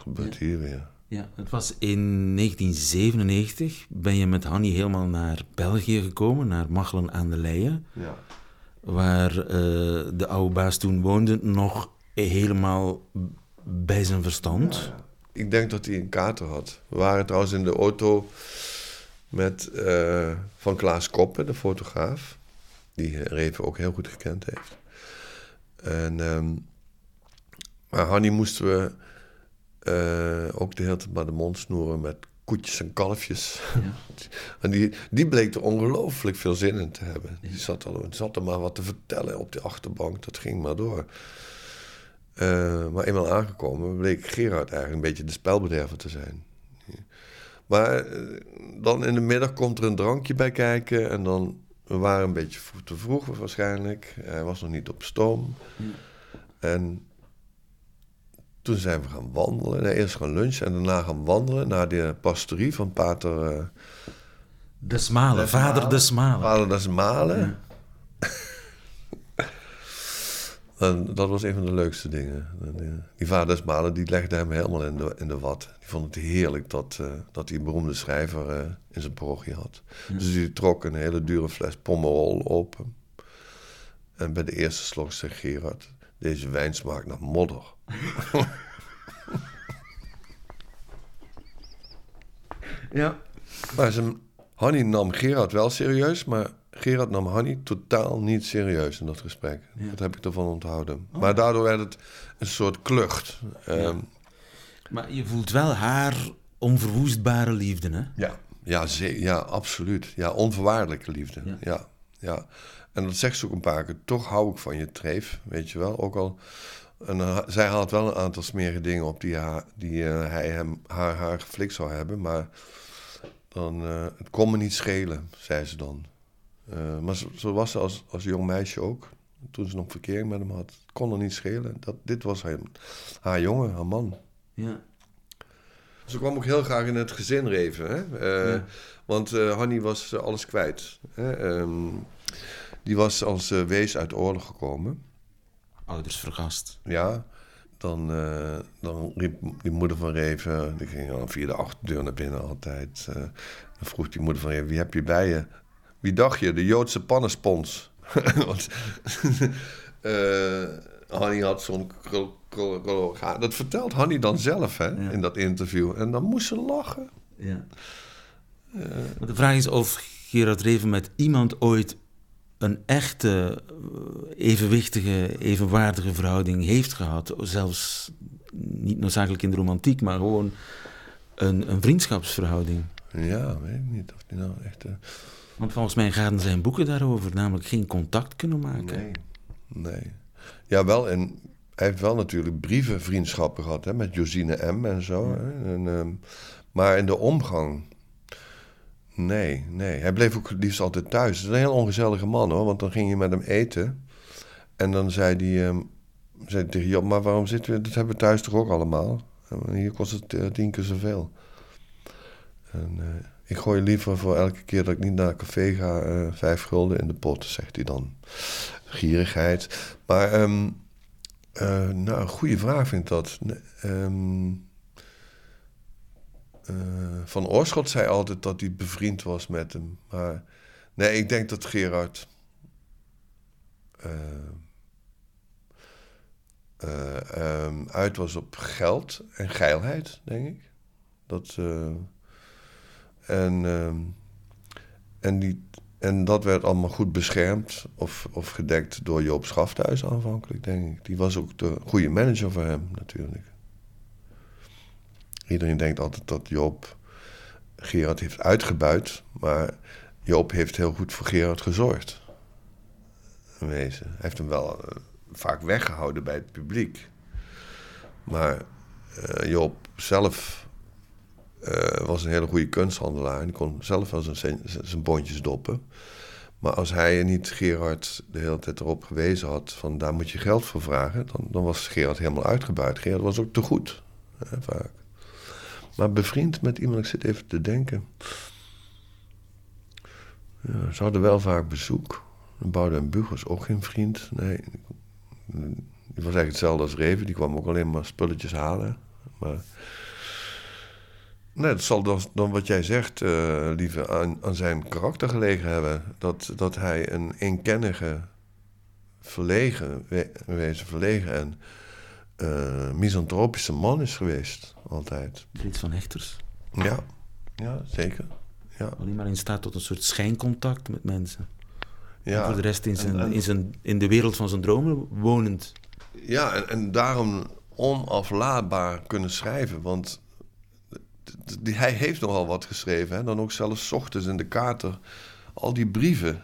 gebeurt hier weer? Ja, het was in 1997 ben je met Hanny helemaal naar België gekomen, naar Machelen aan de Leyen. Ja. Waar eh, de oude baas toen woonde, nog helemaal bij zijn verstand. Ik denk dat hij een kater had. We waren trouwens in de auto met, eh, van Klaas Koppen, de fotograaf. Die Reven ook heel goed gekend heeft. En, ehm, maar Hanny moesten we eh, ook de hele tijd bij de mond snoeren met koetjes en kalfjes. (laughs) en die, die bleek er ongelooflijk veel zin in te hebben. Die zat, al, zat er maar wat te vertellen op de achterbank. Dat ging maar door. Eh, maar eenmaal aangekomen bleek Gerard eigenlijk een beetje de spelbederver te zijn. Maar eh, dan in de middag komt er een drankje bij kijken. En dan, we waren een beetje te vroeg waarschijnlijk. Hij was nog niet op stoom. En toen zijn we gaan wandelen. Nee, eerst gaan lunchen en daarna gaan wandelen naar de pastorie van pater... eh, De Smalen, vader de Smalen. Vader de Smalen. (laughs) En dat was een van de leukste dingen. En, eh, Die vader Smalen die legde hem helemaal in de, in de wat. Die vond het heerlijk dat, eh, dat hij een beroemde schrijver in zijn parochie had. Dus die trok een hele dure fles Pomerol open. En bij de eerste slok zei Gerard... Deze wijn smaakt naar modder. (laughs) Ja. Maar zijn, Hanny nam Gerard wel serieus, maar Gerard nam Hanny totaal niet serieus in dat gesprek. Dat heb ik ervan onthouden. Maar daardoor werd het een soort klucht. Ehm, Maar je voelt wel haar onverwoestbare liefde, hè? ja, ja, ze- ja, absoluut. Ja, onvoorwaardelijke liefde. Ja. Ja. Ja, En dat zegt ze ook een paar keer. Toch hou ik van je treef, weet je wel. Ook al... En zij had wel een aantal smerige dingen op die, haar, die eh, hij hem, haar, haar geflikt zou hebben. Maar dan, eh, het kon me niet schelen, zei ze dan. Eh, maar zo, zo was ze als, als jong meisje ook. Toen ze nog verkering met hem had. Het kon er niet schelen. Dat, dit was hem, haar jongen, haar man. Ja. Ze kwam ook heel graag in het gezin reven. Hè? Ja. Want Hanny was alles kwijt. Hè? Ehm, Die was als uh, wees uit oorlog gekomen. Ouders vergast. Ja. Dan, uh, dan riep die moeder van Reven, die ging dan via de achterdeur naar binnen altijd. Uh, dan vroeg die moeder van Reven, wie heb je bij je? Wie dacht je? De Joodse pannenspons. (laughs) Want (laughs) Hanny had zo'n Dat vertelt Hanny dan zelf hè, ja. in dat interview. En dan moest ze lachen. Ja. maar de vraag is of Gerard Reven met iemand ooit een echte, evenwichtige, evenwaardige verhouding heeft gehad. Zelfs niet noodzakelijk in de romantiek, maar gewoon een, een vriendschapsverhouding. Ja, weet ik niet of die nou echt... Uh... Want volgens mij gaan zijn boeken daarover, namelijk geen contact kunnen maken. Nee, nee. Ja, wel, en hij heeft wel natuurlijk brievenvriendschappen gehad, hè, met Josine M. en zo. En, uh, maar in de omgang Nee, nee. Hij bleef ook liefst altijd thuis. Het is een heel ongezellige man hoor, want dan ging je met hem eten. En dan zei hij, um, zei tegen Job, maar waarom zitten we, dat hebben we thuis toch ook allemaal? En hier kost het uh, tien keer zoveel. En uh, ik gooi liever voor elke keer dat ik niet naar een café ga, uh, vijf gulden in de pot, zegt hij dan. Gierigheid. Maar, um, nou, een goede vraag vind ik dat. Um, uh, van Oorschot zei altijd dat hij bevriend was met hem. Maar nee, ik denk dat Gerard. Uh, uh, um, uit was op geld en geilheid, denk ik. Dat, en, um, en, die, en dat werd allemaal goed beschermd of, of gedekt door Joop Schafthuis aanvankelijk, denk ik. Die was ook de goede manager voor hem, natuurlijk. Iedereen denkt altijd dat Joop Gerard heeft uitgebuit, maar Joop heeft heel goed voor Gerard gezorgd. Wezen. Hij heeft hem wel uh, vaak weggehouden bij het publiek. Maar uh, Joop zelf uh, was een hele goede kunsthandelaar. En kon zelf wel zijn, zijn bondjes doppen. Maar als hij niet Gerard de hele tijd erop gewezen had van daar moet je geld voor vragen, dan, dan was Gerard helemaal uitgebuit. Gerard was ook te goed, hè, vaak. Maar bevriend met iemand, ik zit even te denken. Ja, ze hadden wel vaak bezoek. Boudewijn Bug was ook geen vriend. Nee, die was eigenlijk hetzelfde als Reven. Die kwam ook alleen maar spulletjes halen. Maar... Nee, dat zal dan, dan wat jij zegt, uh, lieve, aan, aan, zijn karakter gelegen hebben. Dat, dat hij een eenkennige, verlegen, wezen verlegen en uh, misantropische man is geweest, altijd. Frits van Hechters. Ja, ja zeker. Ja. Alleen maar in staat tot een soort schijncontact met mensen. Ja. En voor de rest in, zijn, in, zijn, in de wereld van zijn dromen wonend. Ja, en, en daarom onaflaatbaar kunnen schrijven. Want die, hij heeft nogal wat geschreven. Hè? Dan ook zelfs ochtends in de kater. Al die brieven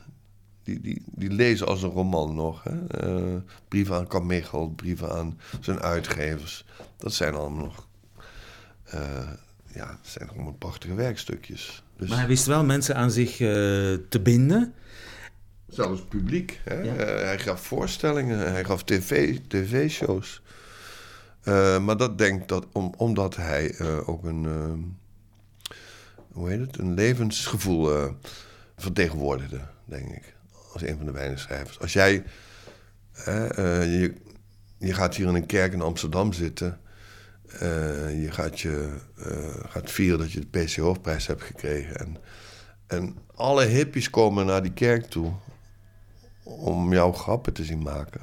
die, die, die lezen als een roman nog. Hè? Uh, brieven aan Carmichael, brieven aan zijn uitgevers. Dat zijn allemaal nog... Uh, ja, zijn allemaal prachtige werkstukjes. Dus... Maar hij wist wel mensen aan zich uh, te binden. Zelfs publiek. Hè? Ja. hij gaf voorstellingen, hij gaf tv, tv-shows. maar dat denk dat om, omdat hij ook een... hoe heet het? Een levensgevoel vertegenwoordigde, denk ik als een van de weinige schrijvers. Als jij, uh, je, je gaat hier in een kerk in Amsterdam zitten, uh, je gaat, je, uh, gaat vieren dat je de PC Hoofdprijs hebt gekregen. En, en alle hippies komen naar die kerk toe om jouw grappen te zien maken.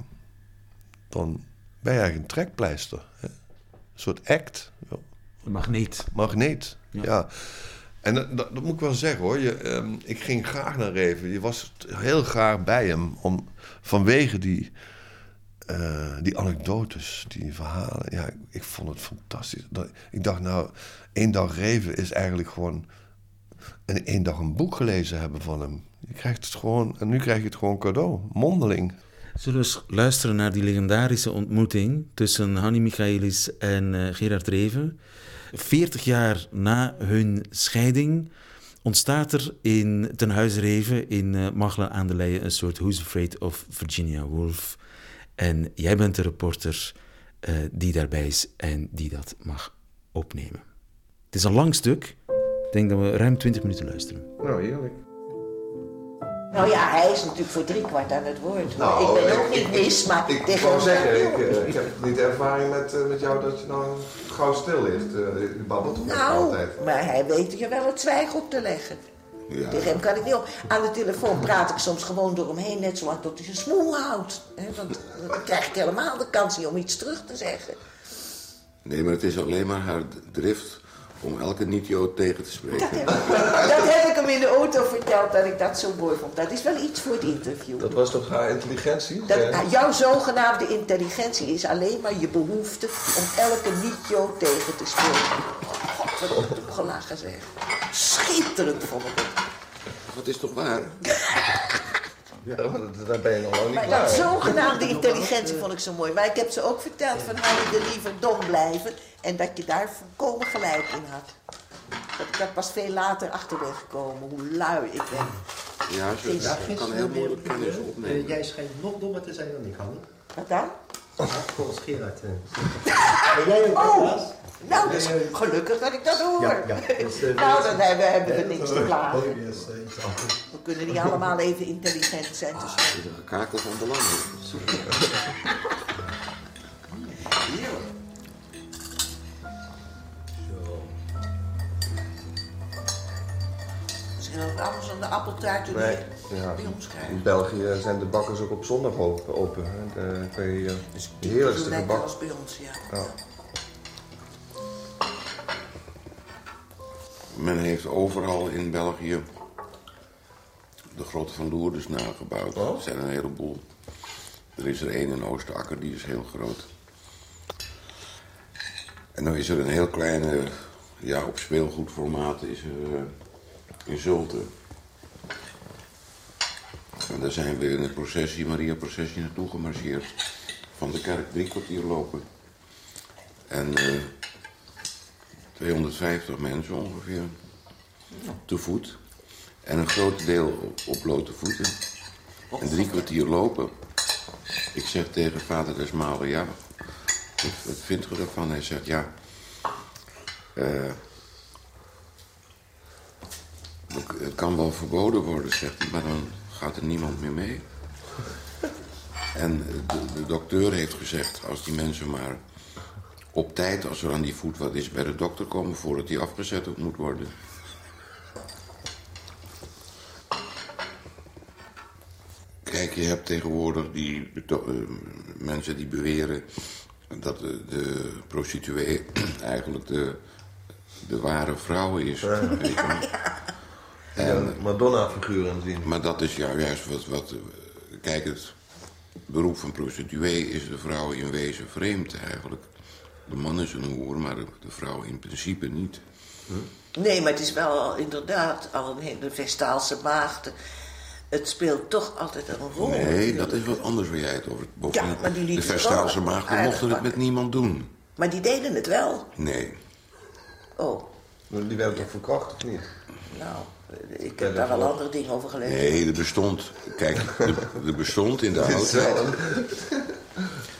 Dan ben je eigenlijk een trekpleister. Hè? Een soort act. Een magneet. Magneet, ja. En dat, dat, moet ik wel zeggen hoor. Je, um, ik ging graag naar Reven. Je was heel graag bij hem. Om, vanwege die, uh, die anekdotes, die verhalen. Ja, ik, vond het fantastisch. Dat, ik dacht nou, één dag Reven is eigenlijk gewoon... En één dag een boek gelezen hebben van hem. Je krijgt het gewoon, en nu krijg je het gewoon cadeau. Mondeling. Zullen we eens luisteren naar die legendarische ontmoeting tussen Hanni Michaelis en uh, Gerard Reven? 40 jaar na hun scheiding ontstaat er in Ten Huize Reven in uh, Machelen aan de Leyen een soort Who's Afraid of Virginia Woolf. En jij bent de reporter uh, die daarbij is en die dat mag opnemen. Het is een lang stuk. Ik denk dat we ruim 20 minuten luisteren. Nou, heerlijk. Nou ja, hij is natuurlijk voor driekwart aan het woord. Nou, ik ben ik- ook niet mis, maar Ik tegen ons- zeggen, ik, eh, ik heb niet de ervaring met, eh, met jou dat je nou gauw stil ligt. Eh, je babbelt Nou, altijd. maar hij weet er wel het zwijgen op te leggen. Ja. Tegen hem kan ik niet op. Aan de telefoon praat ik soms gewoon door hem heen, net zolang tot hij zijn smoel houdt. Want dan krijg ik helemaal de kans niet om iets terug te zeggen. Nee, maar het is alleen maar haar drift om elke niet-Jood tegen te spreken. Dat heb ik hem in de auto verteld dat ik dat zo mooi vond. Dat is wel iets voor het interview. Dat was toch haar intelligentie? Dat, jouw zogenaamde intelligentie is alleen maar je behoefte om elke niet-Jood tegen te spreken. God, wat heb ik gelachen zeg. Schitterend vond ik het. Dat is toch waar? Ja, dat- daar ben je nog lang niet Maar klaar. dat zogenaamde intelligentie vond ik zo mooi. Maar ik heb ze ook verteld van hou je liever dom blijven. En dat je daar volkomen gelijk in had. Dat ik daar pas veel later achter ben gekomen, hoe lui ik ben. Ja, ze Ja, ze kan heel moeilijk kennis opnemen. Eh, jij schijnt nog dommer te zijn dan ik, Hanne. Wat dan? Ja, volgens Gerard. eh. (laughs) Ben jij ook Oh? Nou, dat is gelukkig dat ik dat hoor. Ja, (laughs) ja. Dus, eh, nou, dan hebben, hebben we niks te klagen. We kunnen niet allemaal even intelligent zijn. Dus... Het is een gekakel van belang. Misschien ook anders dan de appeltaart die Nee, ja. bij ons krijgen. In België zijn de bakkers ook op zondag open. open hè. Je eh, de Zo heerlijkste gebak. als bij ons, ja. Ja. Men heeft overal in België de grot van Lourdes nagebouwd. Er zijn een heleboel. Er is er één in Oostakker, die is heel groot. En dan is er een heel kleine, ja, op speelgoedformaat is er eh, in Zulte. En daar zijn we in een processie, Maria-processie, naartoe gemarcheerd. Van de kerk drie kwartier lopen. En eh, 250 mensen ongeveer. Te voet. En een groot deel op, blote voeten. En drie kwartier lopen. Ik zeg tegen vader Desmalen, ja, wat, wat vindt u ervan? Hij zegt, ja, eh, het kan wel verboden worden, zegt hij, maar dan gaat er niemand meer mee. En de, de dokter heeft gezegd, als die mensen maar op tijd, als er aan die voet wat is, bij de dokter komen voordat die afgezet moet worden. Kijk, je hebt tegenwoordig die eh, mensen die beweren dat de, de prostituee (clears throat) eigenlijk de, de ware vrouw is. (laughs) En Madonna-figuren zien. Maar dat is ja, juist wat, wat. eh, Kijk, het beroep van prostituee is de vrouw in wezen vreemd eigenlijk. De man is een hoer, maar de, vrouw in principe niet. Nee, maar het is wel inderdaad al een hele Vestaalse maagden. Het speelt toch altijd een rol. Nee, dat is wat anders waar jij het over bovendien- Ja, maar die De Vestaalse maagden mochten het met niemand doen. Maar die deden het wel. Nee. Oh, Die werden toch verkracht of niet? nou, ik heb daar wel andere dingen over gelezen. Nee, er bestond. Kijk, er, bestond in de (laughs) oudheid.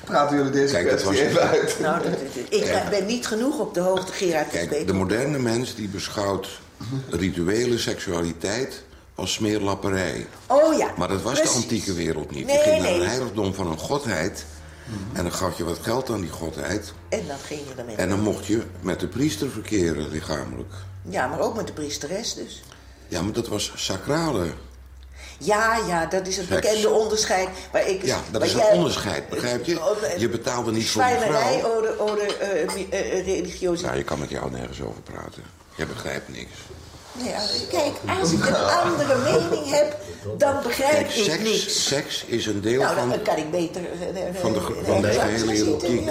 Praten jullie deze Kijk, dat kwestie was- even uit? Nou, dat, ik ben niet genoeg op de hoogte, Gerard. Kijk, de moderne mens die beschouwt rituele seksualiteit als smeerlapperij. Oh ja, Maar dat was precies. de antieke wereld niet. Nee, je ging naar nee. een heiligdom van een godheid. En dan gaf je wat geld aan die godheid. En dan ging je ermee. En dan mocht je met de priester verkeren, lichamelijk. Ja, maar ook met de priesteres dus. Ja, maar dat was sacrale. Ja, ja, dat is het Seks. bekende onderscheid. Maar ik, Ja, dat is een jij- onderscheid, begrijp je? Je betaalde niet voor een Zwijnerij, vrouw. ode, ode, eh, eh, eh, religiositeit. Nou, je kan met jou nergens over praten. Je begrijpt niks. Nee, als- kijk, als ik een andere mening heb, dan begrijp Kijk, ik seks, niks. seks is een deel nou, van... dan kan ik beter... van de- van de zitten. erotiek.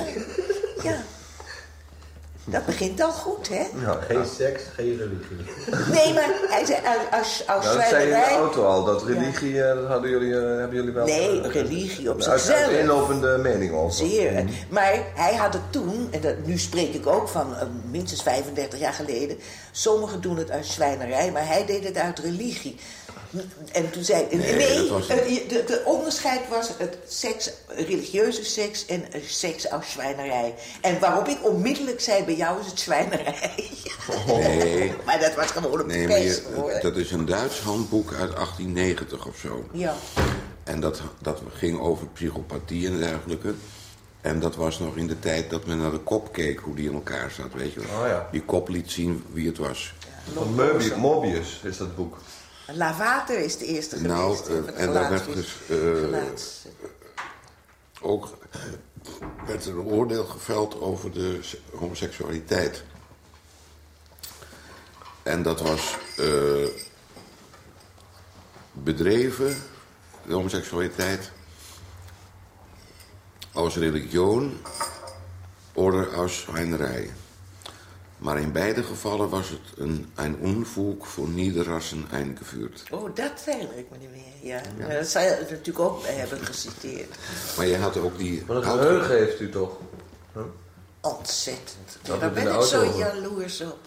Ja. Dat begint al goed, hè? Ja, Geen seks, geen religie. Nee, maar hij zei, als, als, Nou, dat zei je in de auto al. Dat religie, eh, dat hadden jullie, eh, hebben jullie wel... Nee, religie op zichzelf. inlopende mening over. Zeer. Maar hij had het toen, en dat, nu spreek ik ook van eh, minstens 35 jaar geleden... sommigen doen het uit zwijnerij, maar hij deed het uit religie. En toen zei nee, Nee, was- het, de, de onderscheid was het seks, religieuze seks en eh, seks als zwijnerij. En waarop ik onmiddellijk zei, bij jou is het zwijnerij. Nee. (laughs) maar dat was gewoon een Nee, hoor. dat is een Duits handboek uit 1890 of zo. Ja. En dat, dat ging over psychopathie en dergelijke. En dat was nog in de tijd dat men naar de kop keek, hoe die in elkaar zat, weet je wel. Oh ja. Die kop liet zien wie het was. Van Mobius is dat boek. Lavater is de eerste Nou, geweest. de en daar werd dus ook werd er een oordeel geveld over de se- homoseksualiteit. En dat was bedreven, de homoseksualiteit, als religion oder als Schweinerei. Maar in beide gevallen was het een, een Unfug von Niederrassen eingeführt. Oh, dat herinner ik me niet meer. Ja. Dat zou je natuurlijk ook hebben geciteerd. Maar je had ook die... Maar dat oud- geheugen heeft u toch? Ontzettend. Daar ben ik zo jaloers op.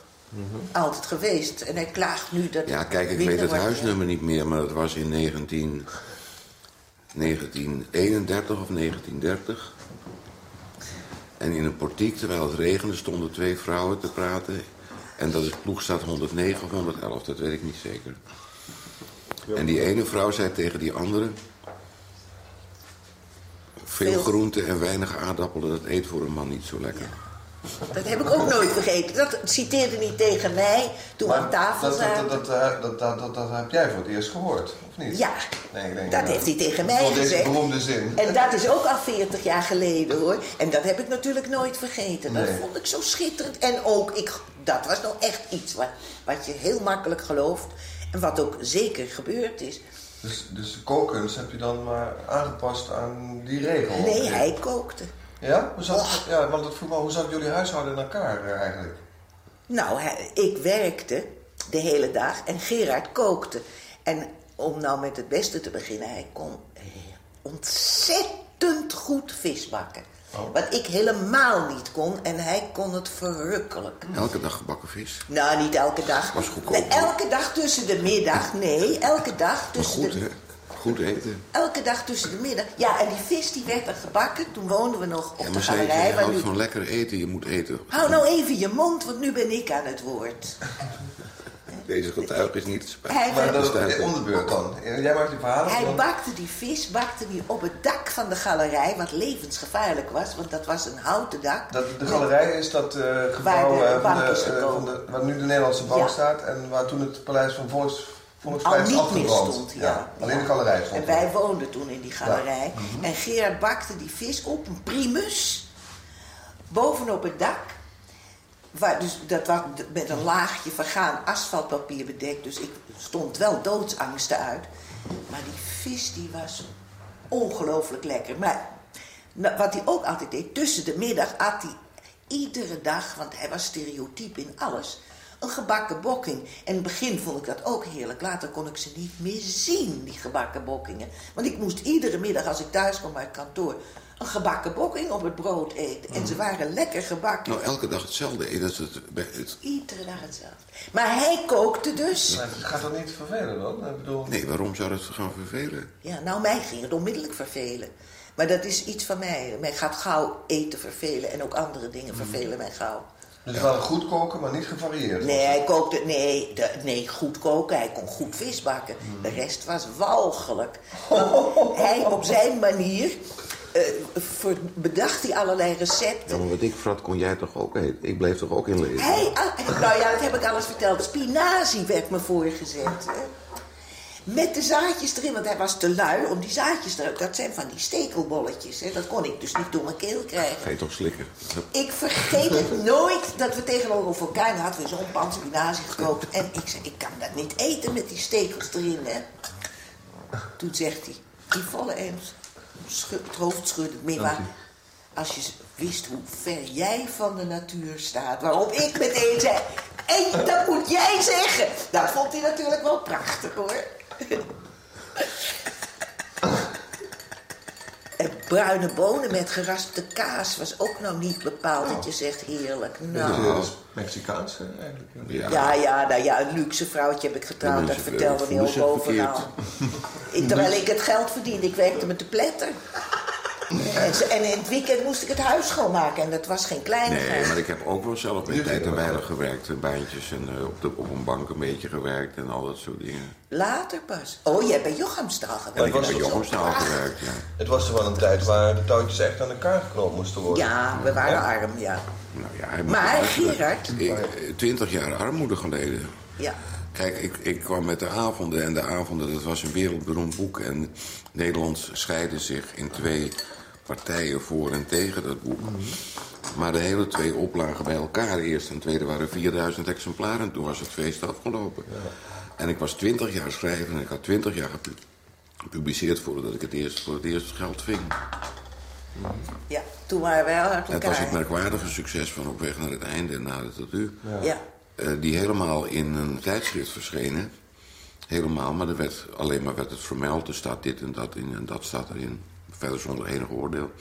Altijd geweest. En hij klaagt nu dat Ja, kijk, ik weet het huisnummer niet meer, maar dat was in 19, 1931 of 1930. En in een portiek, terwijl het regende, stonden twee vrouwen te praten. En dat is ploegstad 109 of 111, dat weet ik niet zeker. En die ene vrouw zei tegen die andere... Veel Veel- groente en weinig aardappelen, dat eet voor een man niet zo lekker. Dat heb ik ook nooit vergeten. Dat citeerde niet tegen mij toen we aan tafel dat, zaten. dat, dat, eh, dat, dat, dat, dat heb jij voor het eerst gehoord, of niet? Ja, Nee, ik denk, dat ja. heeft hij tegen mij Voor deze gezegd. beroemde zin. En dat is ook al 40 jaar geleden hoor. En dat heb ik natuurlijk nooit vergeten. Dat Nee. vond ik zo schitterend. En ook, ik, dat was nou echt iets wat, wat je heel makkelijk gelooft. En wat ook zeker gebeurd is. Dus, dus de kookkunst heb je dan maar aangepast aan die regel? Nee, hij kookte. Ja? Hoe zat, ja, want dat vroeg me, hoe zat jullie huishouden in elkaar eh, eigenlijk? Nou, ik werkte de hele dag en Gerard kookte. En om nou met het beste te beginnen, hij kon eh, ontzettend goed vis bakken. Wat ik helemaal niet kon en hij kon het verrukkelijk. Elke dag gebakken vis. Nou, niet elke dag. Was goedkoop. Nee, elke dag tussen de middag. Nee, elke dag Maar tussen goed, de hè? Goed eten. Elke dag tussen de middag. Ja, en die vis die werd dan gebakken. Toen woonden we nog op Ja, de maar zij, galerij. waar houdt nu... van lekker eten, je moet eten. Hou nou even je mond, want nu ben ik aan het woord. (laughs) Deze getuige is niet te spijt. Hij Maar dat is om de beurt dan. Jij maakt die verhalen. Hij dan- bakte die vis bakte die op het dak van de galerij, wat levensgevaarlijk was, want dat was een houten dak. Dat, de galerij is dat eh, gebouw Waar de eh, van de, eh, gekomen. van de, waar nu de Nederlandse bank Ja. staat en waar toen het paleis van Volks, al is niet meer afgebrand. stond. Ja. alleen de galerij stond. En wij woonden toen in die galerij. Ja. Mhm. En Gerard bakte die vis op een primus bovenop het dak. Waar, dus dat was met een laagje vergaan asfaltpapier bedekt. Dus ik stond wel doodsangsten uit. Maar die vis die was ongelooflijk lekker. Maar wat hij ook altijd deed, tussen de middag at hij iedere dag, want hij was stereotyp in alles, een gebakken bokking. En in het begin vond ik dat ook heerlijk. Later kon ik ze niet meer zien, die gebakken bokkingen. Want ik moest iedere middag als ik thuis kwam uit kantoor een gebakken bokking op het brood eten. En ze waren lekker gebakken. Nou, elke dag hetzelfde eten. Dat is het, bij het- Iedere dag hetzelfde. Maar hij kookte dus. Maar het gaat dat niet vervelen dan? Ik bedoel... Nee, waarom zou dat gaan vervelen? Ja, nou, mij ging het onmiddellijk vervelen. Maar dat is iets van mij. Mij gaat gauw eten vervelen en ook andere dingen vervelen mij gauw. Dus wel goed koken, maar niet gevarieerd. Nee, hij kookte. Nee, de, nee, goed koken. Hij kon goed vis bakken. De rest was walgelijk. (laughs) Hij op zijn manier. eh, voor, bedacht hij allerlei recepten. Ja, maar wat ik vrat, kon jij toch ook eten? Ik bleef toch ook in leven? Hij, ah, (laughs) nou ja, dat heb ik alles verteld. Spinazie werd me voorgezet. Hè? Met de zaadjes erin, want hij was te lui om die zaadjes eruit. Dat zijn van die stekelbolletjes. Hè? Dat kon ik dus niet door mijn keel krijgen. Ga je toch slikken? Ik vergeet het nooit dat we tegenover een vulkaan hadden we zo'n pan spinazie gekookt. En ik zei, ik kan dat niet eten met die stekels erin, hè. Toen zegt hij, die volle eens, het hoofd schuddend, Mima, als je wist hoe ver jij van de natuur staat. Waarop ik meteen zei, hé, dat moet jij zeggen. Dat vond hij natuurlijk wel prachtig, hoor. (laughs) En bruine bonen met geraspte kaas was ook nou niet bepaald dat je zegt heerlijk. Nou. Dat is Mexicaans hè, eigenlijk. Ja. Ja, ja, nou ja, een luxe vrouwtje heb ik getrouwd. Dat vertelde hij voelen ook overal. Terwijl (laughs) ik het geld verdiende, ik werkte met de pletter. En, in het weekend moest ik het huis schoonmaken en dat was geen kleinigheid. Nee, maar ik heb ook wel zelf met tijd en wijle gewerkt. eh, Baantjes en eh, op, de, op een bank een beetje gewerkt en al dat soort dingen. Later pas. Oh, jij hebt bij Jochemstaal En gewerkt. ik heb was bij toch Jochemstaal gewerkt, ja. Het was toch wel een tijd waar de touwtjes echt aan elkaar geknoopt moesten worden. Ja, we waren arm, ja. Nou ja, hij Maar. Gerard? Ik, eh, twintig jaar armoede geleden. Ja. Kijk, ik, ik kwam met de avonden en de avonden, dat was een wereldberoemd boek. En Nederland scheidde zich in twee partijen voor en tegen dat boek. Maar de hele twee oplagen bij elkaar, eerst en tweede, waren 4000 exemplaren. Toen was het feest afgelopen. En ik was twintig jaar schrijver en ik had twintig jaar gepu- gepubliceerd voordat ik het eerst, voor het eerst geld ving. Ja, toen waren wij al uit Het was het merkwaardige succes van Op weg naar het einde en nader tot u. Ja. Eh, die helemaal in een tijdschrift verschenen. Helemaal, maar er werd, alleen maar werd het vermeld. Er staat dit en dat in en dat staat erin. Verder zonder enig oordeel.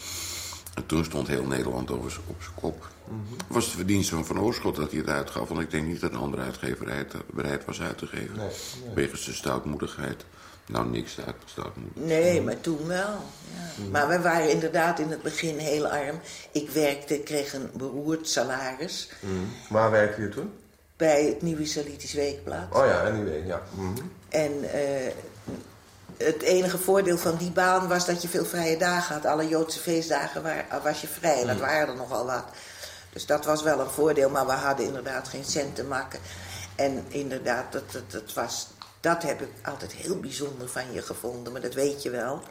En toen stond heel Nederland over op zijn kop. Het was de verdienste van Van Oorschot dat hij het uitgaf. Want ik denk niet dat een andere uitgeverij het bereid was uit te geven. Nee, Wegens de stoutmoedigheid. Nou, niks uit stoutmoedig. Nee, maar toen wel. Ja. Maar we waren inderdaad in het begin heel arm. Ik werkte, kreeg een beroerd salaris Waar werkte je toen? bij het Nieuw Israëlitisch Weekblad. Oh ja, anyway, ja. Mhm. En eh, het enige voordeel van die baan was dat je veel vrije dagen had. Alle Joodse feestdagen waar, was je vrij. En dat waren er nogal wat. Dus dat was wel een voordeel. Maar we hadden inderdaad geen cent te maken. En inderdaad, dat, dat, dat, was, dat heb ik altijd heel bijzonder van je gevonden. Maar dat weet je wel.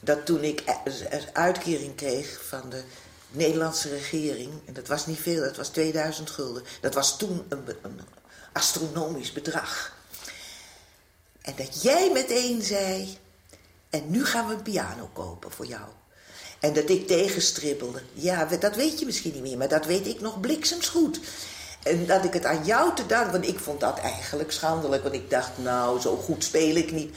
Dat toen ik een uitkering kreeg van de Nederlandse regering... en dat was niet veel, dat was 2000 gulden. Dat was toen een astronomisch bedrag. En dat jij meteen zei... en nu gaan we een piano kopen voor jou. En dat ik tegenstribbelde. Ja, dat weet je misschien niet meer, maar dat weet ik nog bliksemsgoed. En dat ik het aan jou te danken... want ik vond dat eigenlijk schandelijk. Want ik dacht, nou, zo goed speel ik niet.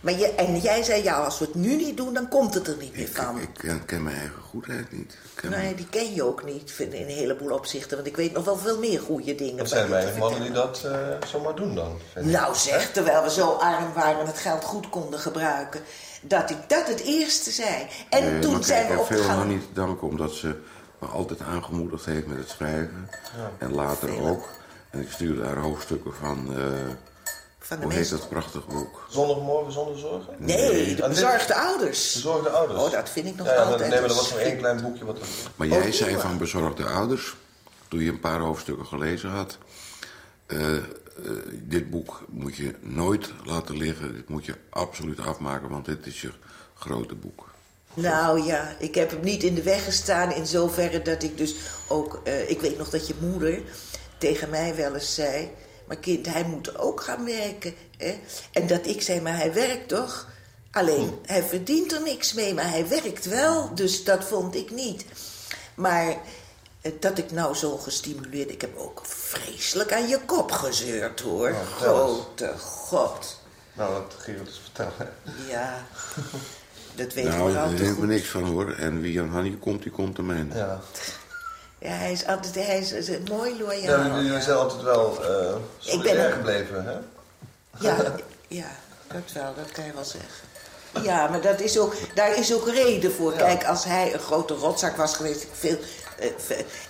Maar je, en jij zei, ja, als we het nu niet doen, dan komt het er niet meer van. Ik ken, ken mijn eigen goedheid niet. Ik ken Nee, die ken je ook niet vind ik, in een heleboel opzichten. Want ik weet nog wel veel meer goede dingen. Dat zijn weinig mannen die dat eh, zomaar doen dan. ik. Nou zeg, terwijl we zo arm waren en het geld goed konden gebruiken... dat ik dat het eerste zei. En Nee, toen zijn we ik heb veel nog opgegaan... niet te danken omdat ze me altijd aangemoedigd heeft met het schrijven. En later ook. En ik stuurde haar hoofdstukken van, eh, Van de hoe heet dat prachtig boek? Zondagmorgen zonder zorgen? Nee, de Ah, bezorgde ouders. Bezorgde ouders. Oh, dat vind ik nog ja, altijd Nee, maar een dat was nog één klein boekje wat er... Maar jij Oh, zei van bezorgde ouders, toen je een paar hoofdstukken gelezen had... eh, eh, dit boek moet je nooit laten liggen. Dit moet je absoluut afmaken, want dit is je grote boek. Nou ja, ik heb hem niet in de weg gestaan in zoverre dat ik dus ook... eh, ik weet nog dat je moeder tegen mij wel eens zei... maar kind, hij moet ook gaan werken. Hè? En dat ik zei, maar hij werkt toch? Alleen, hij verdient er niks mee, maar hij werkt wel. Dus dat vond ik niet. Maar eh, dat ik nou zo gestimuleerd... Ik heb ook vreselijk aan je kop gezeurd, hoor. Nou. Grote god. Nou, dat Gerard eens vertellen. Ja, (laughs) dat weet nou, ik wel daar te denk ik niks van hoor. En wie aan Hannie komt, die komt aan mij. Ja. Ja, hij is altijd hij is, is mooi Ja, loyaal. jullie zijn altijd wel eh Ik ben solidair ook- gebleven, hè? Ja, (laughs) ja, dat wel, dat kan je wel zeggen. Ja, maar dat is ook, daar is ook reden voor. Kijk, als hij een grote rotzak was geweest, veel, eh,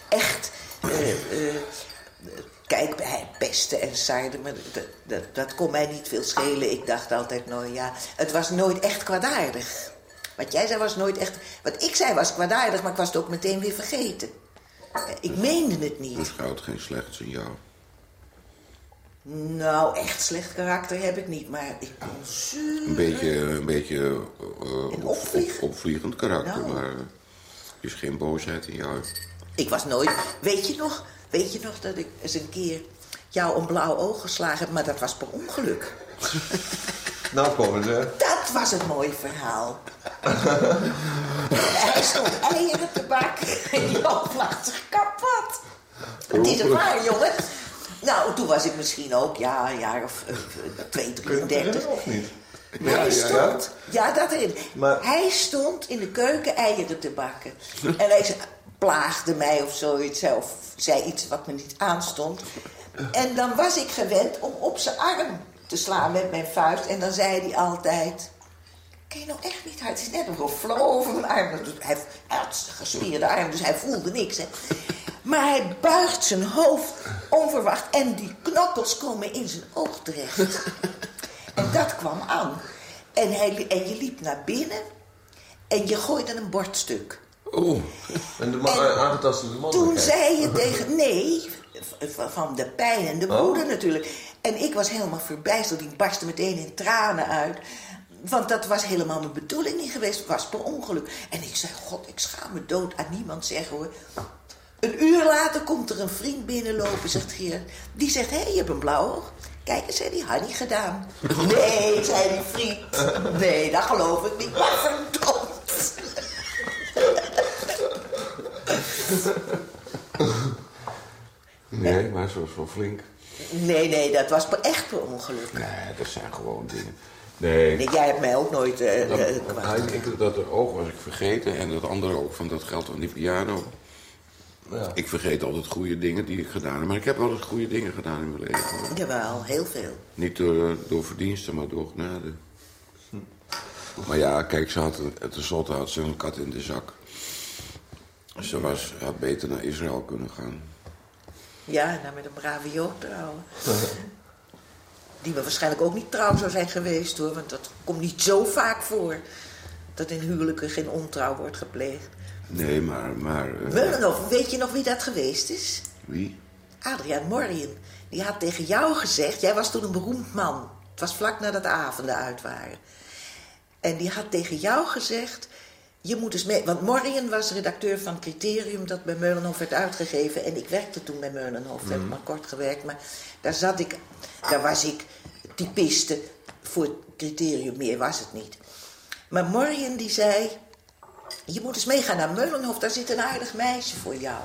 echt, eh, eh, kijk, hij pestte en sarde, maar dat, dat, dat kon mij niet veel schelen. Ik dacht altijd, nou ja, het was nooit echt kwaadaardig. Wat jij zei was nooit echt, wat ik zei was kwaadaardig, maar ik was het ook meteen weer vergeten. Eh, Ik meende het niet. Beschouwt geen slechts in jou. Nou, echt slecht karakter heb ik niet, maar ik kon zuur. Een beetje, een beetje eh, op- opvliegen? op- opvliegend karakter, Nou. maar er is geen boosheid in jou. Ik was nooit... Weet je nog, weet je nog dat ik eens een keer jou een blauw oog geslagen heb, maar dat was per ongeluk. (laughs) Nou komen ze. Dat was het mooie verhaal. Hij (laughs) stond eieren te bakken en Jan. Het is een waar, jongen. (laughs) Nou, toen was ik misschien ook, ja, een jaar of 2, Kun je het 33. herinneren of niet? Ja, hij ja, ja. stond, ja, dat ik. Maar- Hij stond in de keuken eieren te bakken. en hij plaagde mij of zoiets, of zei iets wat me niet aanstond. En dan was ik gewend om op zijn arm te slaan met mijn vuist. En dan zei hij altijd... Kan je nou echt niet hard? Het is net een flow over mijn arm. Hij had een gespierde arm, dus hij voelde niks. Hè. Maar hij buigt zijn hoofd onverwacht. En die knokkels komen in zijn oog terecht. (laughs) En dat kwam aan. En, hij, en je liep naar binnen. En je gooide een bordstuk. Oh. En de man, En aangetastende man. Toen zei je tegen... (laughs) Nee, van de pijn en de Oh. woede natuurlijk. En ik was helemaal verbijsterd. Ik barstte meteen in tranen uit. Want dat was helemaal mijn bedoeling niet geweest. Het was per ongeluk. En ik zei, god, ik schaam me dood aan niemand zeggen hoor. Een uur later komt er een vriend binnenlopen, zegt Geert. Die zegt, hé, je hebt een blauw oog. Kijk eens, die had niet gedaan. Nee, zei die vriend. Nee, dat geloof ik niet. Maar verdomd. Nee, maar ze was wel flink. Nee, nee, dat was echt per ongeluk. Nee, dat zijn gewoon dingen. Nee. Nee, jij hebt mij ook nooit eh, Dat, dat het oog was ik vergeten en dat andere ook van dat geld van die piano. Ja. Ik vergeet altijd goede dingen die ik gedaan heb. Maar ik heb wel eens goede dingen gedaan in mijn leven. Jawel, heel veel. Niet door, door verdiensten, maar door genade. Maar ja, kijk, ze had een, tenslotte had ze een kat in de zak. Ze was, had beter naar Israël kunnen gaan. Ja, nou met een brave Jood trouwen. Die me waarschijnlijk ook niet trouw zou zijn geweest hoor. Want dat komt niet zo vaak voor. Dat in huwelijken geen ontrouw wordt gepleegd. Nee, maar... maar eh, Mullenhoff, weet je nog wie dat geweest is? wie? Adriaan Morien. Die had tegen jou gezegd, jij was toen een beroemd man. Het was vlak nadat de avonden uit waren. En die had tegen jou gezegd, je moet eens mee... Want Morien was redacteur van Criterium dat bij Meulenhof werd uitgegeven. En ik werkte toen bij Meulenhof, heb maar kort gewerkt. Maar daar zat ik, daar was ik typiste voor het Criterium, meer was het niet. Maar Morien die zei, je moet eens meegaan naar Meulenhof, daar zit een aardig meisje voor jou.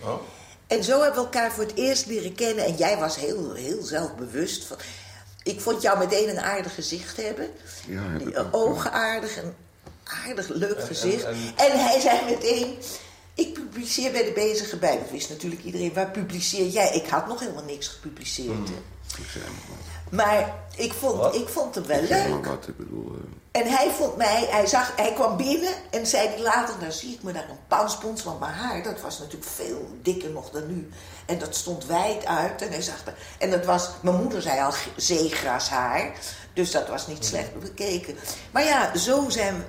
Oh. En zo hebben we elkaar voor het eerst leren kennen. En jij was heel, heel zelfbewust. Van, ik vond jou meteen een aardig gezicht hebben. Ja, heb Die ogen aardig, een aardig leuk En- gezicht. en- En, en- hij zei meteen... Ik publiceer bij de bezige bij. Dat wist natuurlijk iedereen. Waar publiceer jij? Ik had nog helemaal niks gepubliceerd. Hmm. Hè. Ik zei maar wat. Maar ik vond, Wat? ik vond hem wel Ik leuk. maar wat, ik bedoel... eh, En hij vond mij, hij, zag, hij kwam binnen en zei hij later, daar zie ik me naar een panspons, want mijn haar, dat was natuurlijk veel dikker nog dan nu. En dat stond wijd uit en hij zag, dat- en dat was, mijn moeder zei al, ge- zeegrashaar, dus dat was niet slecht bekeken. Maar ja, zo zijn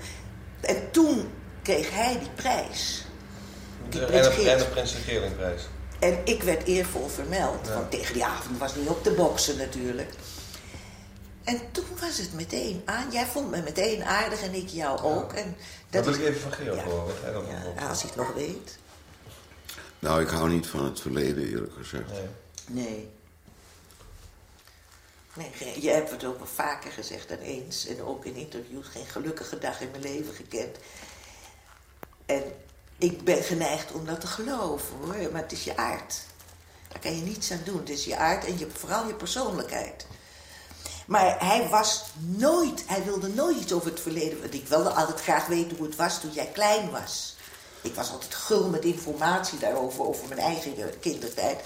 we, en toen kreeg hij die prijs. Die De Prins Geringprijs. En ik werd eervol vermeld, want tegen die avond was niet op te boksen natuurlijk. En toen was het meteen aan. Jij vond me meteen aardig en ik jou ook. En Dat wil is- ik even van Georg Ja. horen, wat hij dan Ja, als hij het nog weet. Nou, ik hou niet van het verleden, eerlijk gezegd. Nee. Nee. Nee, je hebt het ook wel vaker gezegd dan eens. En ook in interviews. Geen gelukkige dag in mijn leven gekend. En ik ben geneigd om dat te geloven hoor. Maar het is je aard. Daar kan je niets aan doen. Het is je aard en je, vooral je persoonlijkheid. Maar hij was nooit, hij wilde nooit iets over het verleden. Want ik wilde altijd graag weten hoe het was toen jij klein was. Ik was altijd gul met informatie daarover, over mijn eigen kindertijd.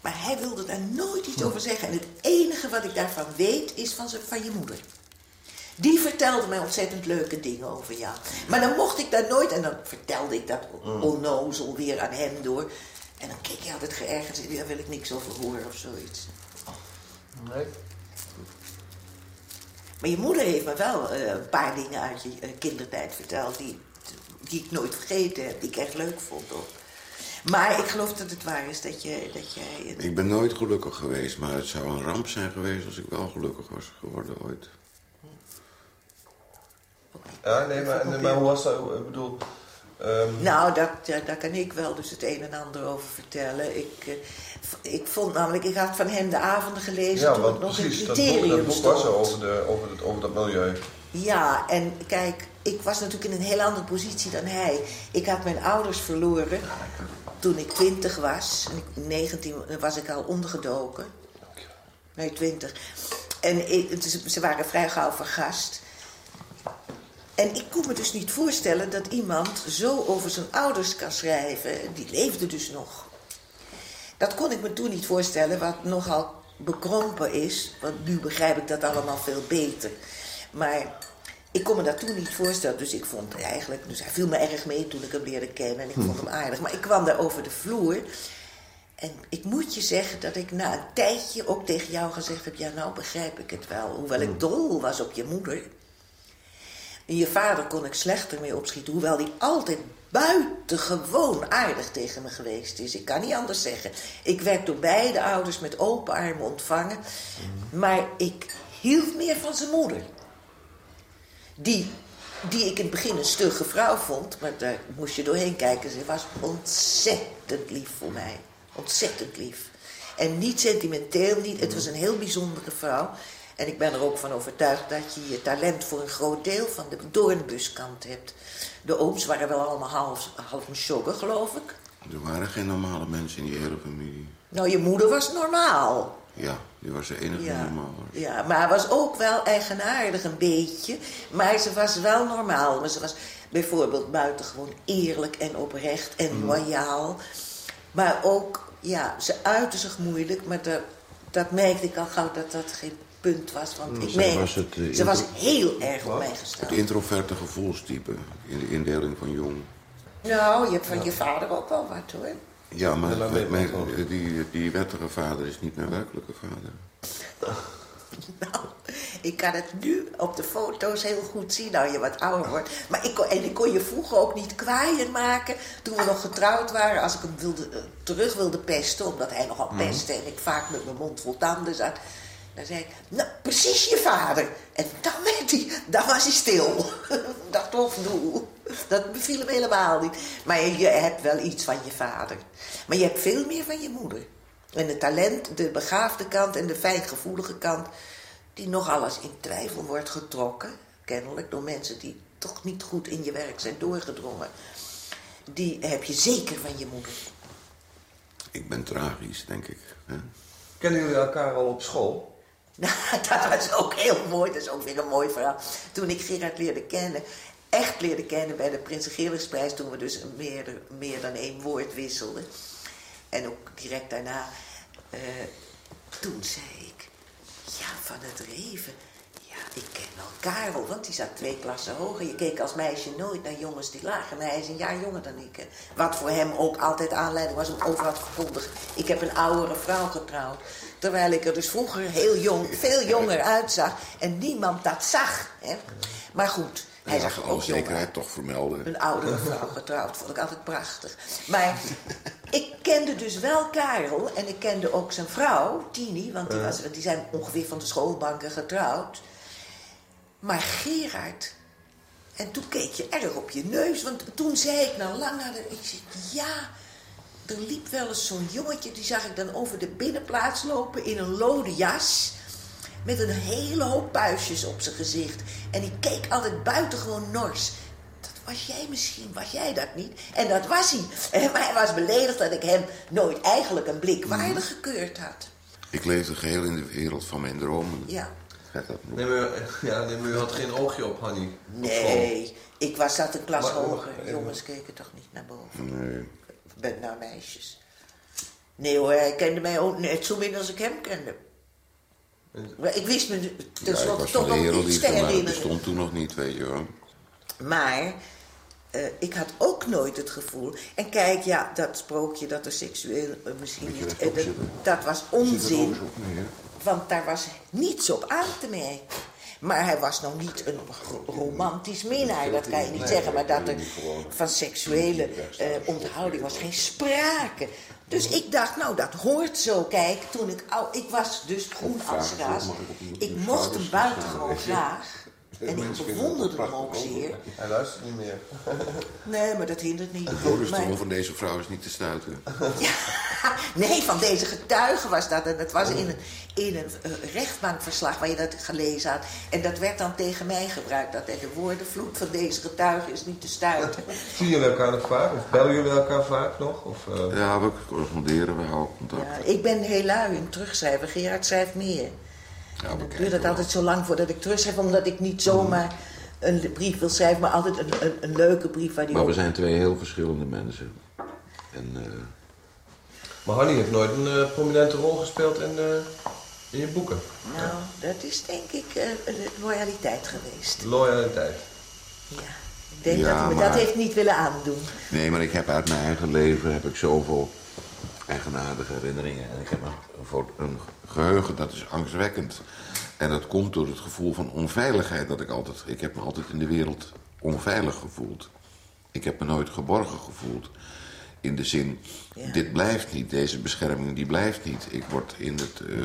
Maar hij wilde daar nooit iets over zeggen. En het enige wat ik daarvan weet is van, zijn, van je moeder. Die vertelde mij ontzettend leuke dingen over jou. Maar dan mocht ik daar nooit, en dan vertelde ik dat onnozel weer aan hem door. En dan keek hij altijd geërgerd en daar wil ik niks over horen of zoiets. Nee. Maar je moeder heeft me wel eh, een paar dingen uit je eh, kindertijd verteld die, die ik nooit vergeten heb, die ik echt leuk vond ook. Maar ik geloof dat het waar is dat, je, dat jij... Ik ben nooit gelukkig geweest, maar het zou een ramp zijn geweest als ik wel gelukkig was geworden ooit. Ja, nee, maar, nee, maar hoe was dat? Ik bedoel... ehm, Nou, dat, ja, daar kan ik wel dus het een en ander over vertellen. Ik, eh, ik vond namelijk, ik had van hem de avonden gelezen ja, toen het nog precies, in dat boek, criterium dat boek stond. was er over, de, over, het, over dat milieu. Ja, en kijk, ik was natuurlijk in een heel andere positie dan hij. Ik had mijn ouders verloren toen ik twintig was. En ik, 19 was ik al ondergedoken. Nee, twintig. En ik- ze waren vrij gauw vergast. En ik kon me dus niet voorstellen dat iemand zo over zijn ouders kan schrijven. Die leefden dus nog. Dat kon ik me toen niet voorstellen, wat nogal bekrompen is. Want nu begrijp ik dat allemaal veel beter. Maar ik kon me dat toen niet voorstellen. Dus ik vond eigenlijk... Dus hij viel me erg mee toen ik hem leerde kennen. En ik vond hem aardig. Maar ik kwam daar over de vloer. En ik moet je zeggen dat ik na een tijdje ook tegen jou gezegd heb... Ja, nou begrijp ik het wel. Hoewel ik dol was op je moeder. En je vader kon ik slechter mee opschieten. Hoewel hij altijd buitengewoon aardig tegen me geweest is. Ik kan niet anders zeggen. Ik werd door beide ouders met open armen ontvangen. Maar ik hield meer van zijn moeder. Die, die ik in het begin een stugge vrouw vond. Maar daar moest je doorheen kijken. Ze was ontzettend lief voor mij. Ontzettend lief. En niet sentimenteel, niet. Het was een heel bijzondere vrouw. En ik ben er ook van overtuigd dat je je talent voor een groot deel van de doornbuskant hebt. De ooms waren wel allemaal half, half sjoggen, geloof ik. Er waren geen normale mensen in die hele familie. Nou, je moeder was normaal. Ja, die was de enige die Ja. normaal was. Ja, maar was ook wel eigenaardig een beetje. Maar ze was wel normaal. Maar ze was bijvoorbeeld buitengewoon eerlijk en oprecht en Mhm. loyaal. Maar ook, ja, ze uitte zich moeilijk. Maar dat, dat merkte ik al gauw dat dat geen punt was. Want ik Zij merkte, was het, eh, ze was heel erg op mij gesteld. Het introverte gevoelstype in de indeling van jong. Nou, je hebt van je vader ook wel wat hoor. Ja, maar ik mijn- die, die wettige vader is niet mijn werkelijke vader. (laughs) Nou, ik kan het nu op de foto's heel goed zien, nou je wat ouder wordt. Maar ik kon, en ik kon je vroeger ook niet kwaaier maken toen we nog getrouwd waren. Als ik hem wilde, eh, terug wilde pesten, omdat hij nogal Mhm. pestte en ik vaak met mijn mond vol tanden zat. Dan zei ik, nou, precies je vader. En dan, werd hij, dan was hij stil. ik dacht, of doe. Dat beviel hem helemaal niet. Maar je, je hebt wel iets van je vader. Maar je hebt veel meer van je moeder. En het talent, de begaafde kant en de fijngevoelige kant... die nog alles in twijfel wordt getrokken... kennelijk door mensen die toch niet goed in je werk zijn doorgedrongen... die heb je zeker van je moeder. Ik ben tragisch, denk ik. Hè? Kennen jullie elkaar al op school? (laughs) Dat was ook heel mooi. Dat is ook weer een mooi verhaal. Toen ik Gerard leerde kennen, echt leerde kennen bij de Prins Geerligsprijs... toen we dus meer, meer dan één woord wisselden. En ook direct daarna, eh, toen zei ik... Ja, van het Reven. Ja, ik ken wel Karel, want die zat twee klassen hoger. Je keek als meisje nooit naar jongens die lager. Maar hij is een jaar jonger dan ik. Wat voor hem ook altijd aanleiding was om overal te verkondigen. Ik heb een oudere vrouw getrouwd. Terwijl ik er dus vroeger heel jong, veel jonger uitzag. En niemand dat zag. Hè. Maar goed, hij zag er ook jonger zekerheid toch vermelden. een oudere vrouw getrouwd. Vond ik altijd prachtig. Maar ik kende dus wel Karel. En ik kende ook zijn vrouw, Tini. Want die, was, die zijn ongeveer van de schoolbanken getrouwd. Maar Gerard... En toen keek je erg op je neus. Want toen zei ik nou lang naar de... Ik zei, ja... Er liep wel eens zo'n jongetje, die zag ik dan over de binnenplaats lopen in een lode jas. Met een hele hoop puistjes op zijn gezicht. En die keek altijd buitengewoon nors. Dat was jij misschien, was jij dat niet? En dat was hij. Eh, Maar hij was beledigd dat ik hem nooit eigenlijk een blik waardig gekeurd had. Ik leefde geheel in de wereld van mijn dromen. Ja. Dat? Nee, maar, (laughs) ja, nee, maar u had geen oogje op Hanny. Nee, ik was zat een klas Maar- hoger. maar- Jongens keken toch niet naar boven. Nee. Ben naar meisjes. Nee hoor, hij kende mij ook net zo min als ik hem kende. Maar ik wist me Ja, tenslotte was toch nog iets te maar dat herinneren. bestond toen nog niet, weet je wel. Maar eh, ik had ook nooit het gevoel. En kijk, ja, dat sprookje dat er seksueel eh, misschien niet. eh, dat, dat was onzin. Want daar was niets op aan te merken. Maar hij was nog niet een ro- romantisch minnaar, dat kan je niet zeggen. Maar dat er van seksuele eh, onthouding was geen sprake. Dus ik dacht, nou, dat hoort zo. Kijk, toen ik. Ik was dus groen als raas. Ik mocht hem buitengewoon graag. En ik bewonderde hem ook zeer. Hij luistert niet meer. (laughs) Nee, maar dat hindert niet. De Maar- bodemstoel van deze vrouw is niet te stuiten. (laughs) Nee, van deze getuige was dat. En dat was in een, in een eh, rechtbankverslag waar je dat gelezen had. En dat werd dan tegen mij gebruikt. Dat de woordenvloed van deze getuige is niet te stuiten. (laughs) Zien jullie elkaar nog vaak? Of bellen jullie elkaar vaak nog? Of, eh, Ja, we corresponderen, we houden contact. Ja, ik ben heel lui in terugschrijven. Gerard schrijft meer. Ja, duurt het wel. altijd zo lang voordat ik terugschrijf, omdat ik niet zomaar een brief wil schrijven, maar altijd een, een, een leuke brief waar die Maar we zijn twee heel verschillende mensen. En eh, Maar Hanny heeft nooit een eh, prominente rol gespeeld in, eh, in je boeken. Nou, dat is denk ik eh, de loyaliteit geweest. Loyaliteit. Ik denk Ja, dat hij me maar- dat heeft niet willen aandoen. nee, maar ik heb uit mijn eigen leven heb ik zoveel eigenaardige herinneringen. En ik heb een, geheugen dat is angstwekkend. En dat komt door het gevoel van onveiligheid dat ik altijd... Ik heb me altijd in de wereld onveilig gevoeld. Ik heb me nooit geborgen gevoeld. In de zin, dit blijft niet, deze bescherming die blijft niet. Ik word in het eh,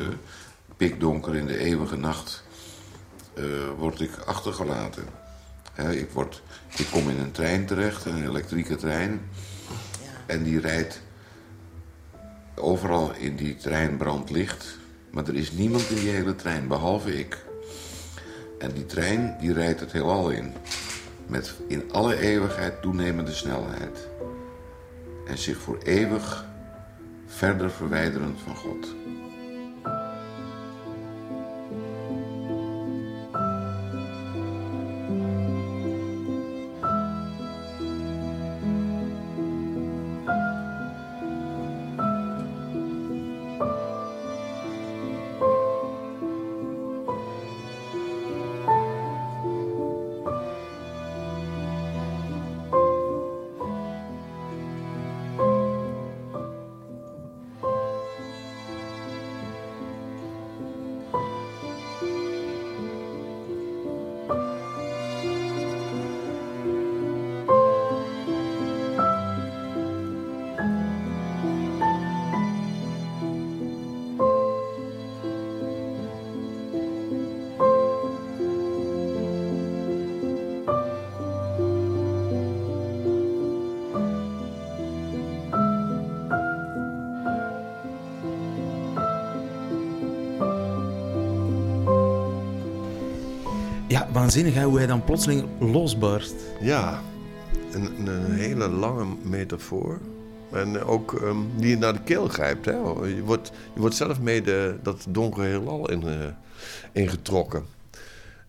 pikdonker, in de eeuwige nacht, eh, word ik achtergelaten. Ik, word, ik kom in een trein terecht, een elektrieke trein. En die rijdt... Overal in die trein brandt licht. Maar er is niemand in die hele trein, behalve ik. En die trein, die rijdt het heelal in. Met in alle eeuwigheid toenemende snelheid. En zich voor eeuwig verder verwijderend van God. Waanzinnig hè, hoe hij dan plotseling losbarst. Ja, een, een hele lange metafoor. En ook ehm, die je naar de keel grijpt. Hè? Je, wordt, je wordt zelf mee de, dat donkere heelal in, eh, ingetrokken.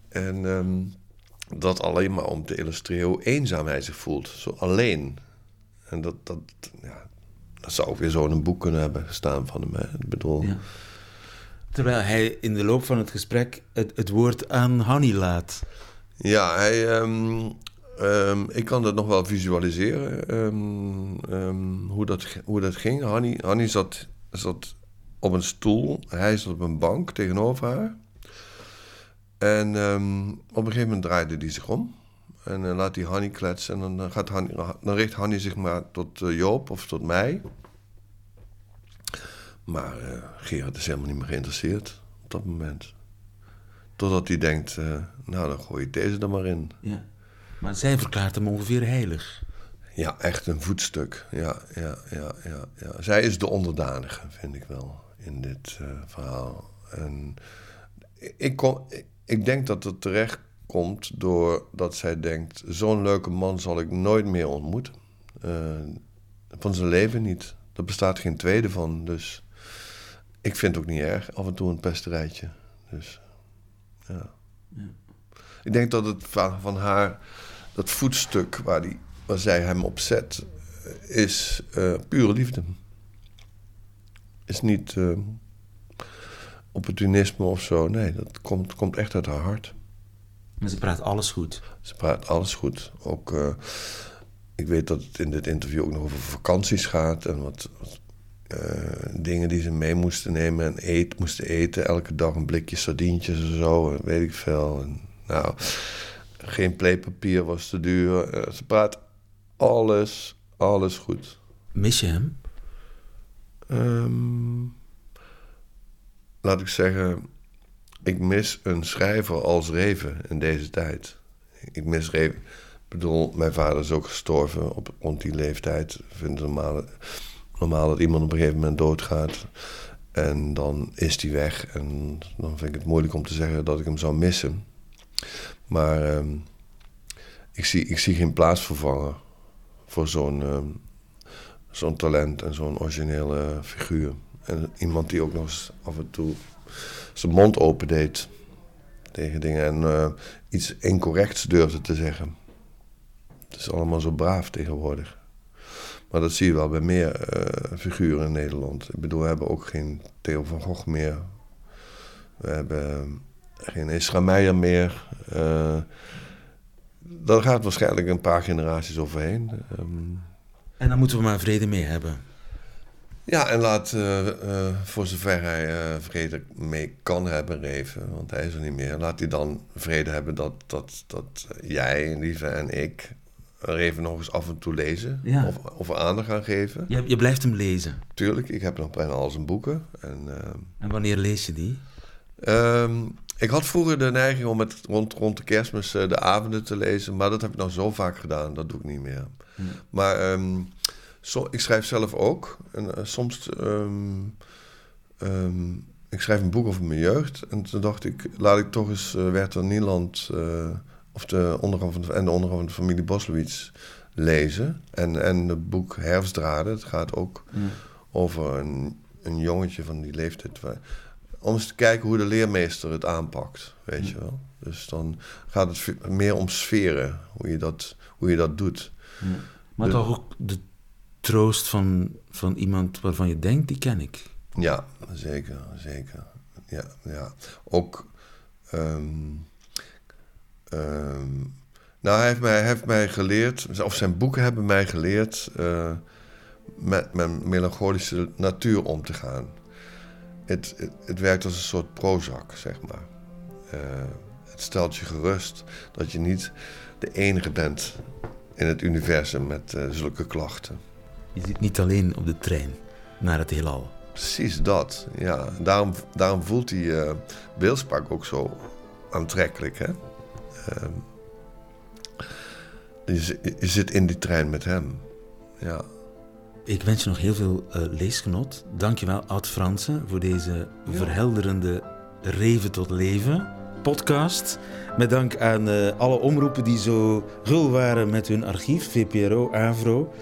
En ehm, dat alleen maar om te illustreren hoe eenzaam hij zich voelt. Zo alleen. En dat, dat, ja, dat zou ook weer zo in een boek kunnen hebben gestaan van hem. Hè? Ik bedoel, Ja. Terwijl hij in de loop van het gesprek het, het woord aan Hanny laat. Ja, hij, ehm, ehm, ik kan dat nog wel visualiseren, ehm, hoe, dat, hoe dat ging. Hanny, Hanny zat, zat op een stoel, hij zat op een bank tegenover haar. En op een gegeven moment draaide hij zich om. En dan laat hij Hanny kletsen. En dan, eh, gaat Hanny, dan richt Hanny zich maar tot eh, Joop of tot mij. Maar eh, Gerard is helemaal niet meer geïnteresseerd op dat moment. Totdat hij denkt, eh, nou dan gooi je deze er maar in. Ja. Maar zij verklaart hem ongeveer heilig. Ja, echt een voetstuk. Ja, ja, ja, ja, ja. Zij is de onderdanige, vind ik wel, in dit eh, verhaal. En ik, kom, ik, denk dat het terecht komt doordat zij denkt... zo'n leuke man zal ik nooit meer ontmoeten. Van zijn leven niet. Er bestaat geen tweede van, dus... Ik vind het ook niet erg, af en toe een pesterijtje. Dus, ja. Ik denk dat het van, van haar, dat voetstuk waar, die, waar zij hem op zet, is eh, pure liefde. Is niet eh, opportunisme of zo. Nee, dat komt, komt echt uit haar hart. Maar ze praat alles goed. Ze praat alles goed. Ook, eh, ik weet dat het in dit interview ook nog over vakanties gaat en wat, wat dingen die ze mee moesten nemen en eet, moesten eten. Elke dag een blikje sardientjes en zo, en weet ik veel. En, nou, geen pleepapier was te duur. Eh, ze praat alles, alles goed. Mis je hem? Ehm, laat ik zeggen, ik mis een schrijver als Reven in deze tijd. Ik mis Reven. Ik bedoel, mijn vader is ook gestorven op, rond die leeftijd. Ik vind het normaal, dat iemand op een gegeven moment doodgaat. En dan is hij weg. En dan vind ik het moeilijk om te zeggen dat ik hem zou missen. Maar ehm, ik, zie, ik zie geen plaatsvervanger voor zo'n ehm, zo'n talent en zo'n originele figuur. En iemand die ook nog eens af en toe zijn mond open deed tegen dingen en eh, iets incorrects durfde te zeggen. Het is allemaal zo braaf tegenwoordig. Maar dat zie je wel bij meer eh, figuren in Nederland. Ik bedoel, we hebben ook geen Theo van Gogh meer. We hebben geen Isra Meijer meer. Uh, daar gaat waarschijnlijk een paar generaties overheen. Um, en daar moeten we maar vrede mee hebben. Ja, en laat uh, uh, voor zover hij uh, vrede mee kan hebben, Reven, want hij is er niet meer. Laat hij dan vrede hebben dat, dat, dat jij, Lieve en ik Reven nog eens af en toe lezen. Ja. Of, of aandacht gaan geven. Je, je blijft hem lezen? Tuurlijk, ik heb nog bijna al zijn boeken. En, ehm, en wanneer lees je die? Um, ik had vroeger de neiging om met, rond, rond de kerstmis de avonden te lezen, maar dat heb ik nou zo vaak gedaan, dat doe ik niet meer. Hmm. Maar um, zo, ik schrijf zelf ook. En uh, soms. Um, ik schrijf een boek over mijn jeugd. En toen dacht ik, laat ik toch eens uh, Werther Nieland. Of de ondergang van de, en de ondergang van de familie Boslowitz lezen. En, en het boek Herfstdraden. Het gaat ook over een, een jongetje van die leeftijd. Waar, om eens te kijken hoe de leermeester het aanpakt. Weet je wel. Dus dan gaat het meer om sferen. Hoe je dat, hoe je dat doet. Maar De- toch ook de troost van, van iemand waarvan je denkt, die ken ik. Ja, zeker, zeker. Ja, ja. Ook. ehm, ehm, nou, hij heeft, mij, hij heeft mij geleerd, of zijn boeken hebben mij geleerd. eh, met mijn melancholische natuur om te gaan. Het, het, het werkt als een soort Prozac, zeg maar. Eh, het stelt je gerust dat je niet de enige bent in het universum met eh, zulke klachten. Je zit niet alleen op de trein naar het heelal. Precies dat, ja. Daarom, daarom voelt die eh beeldspraak ook zo aantrekkelijk, hè. Ehm, je, zi- je zit in die trein met hem, ja. Ik wens je nog heel veel eh, leesgenot. Dankjewel, Oud Fransen, voor deze verhelderende Reven tot Leven podcast. Met dank aan eh, alle omroepen die zo gul waren met hun archief, VPRO, AVRO.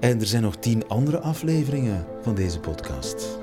En er zijn nog tien andere afleveringen van deze podcast.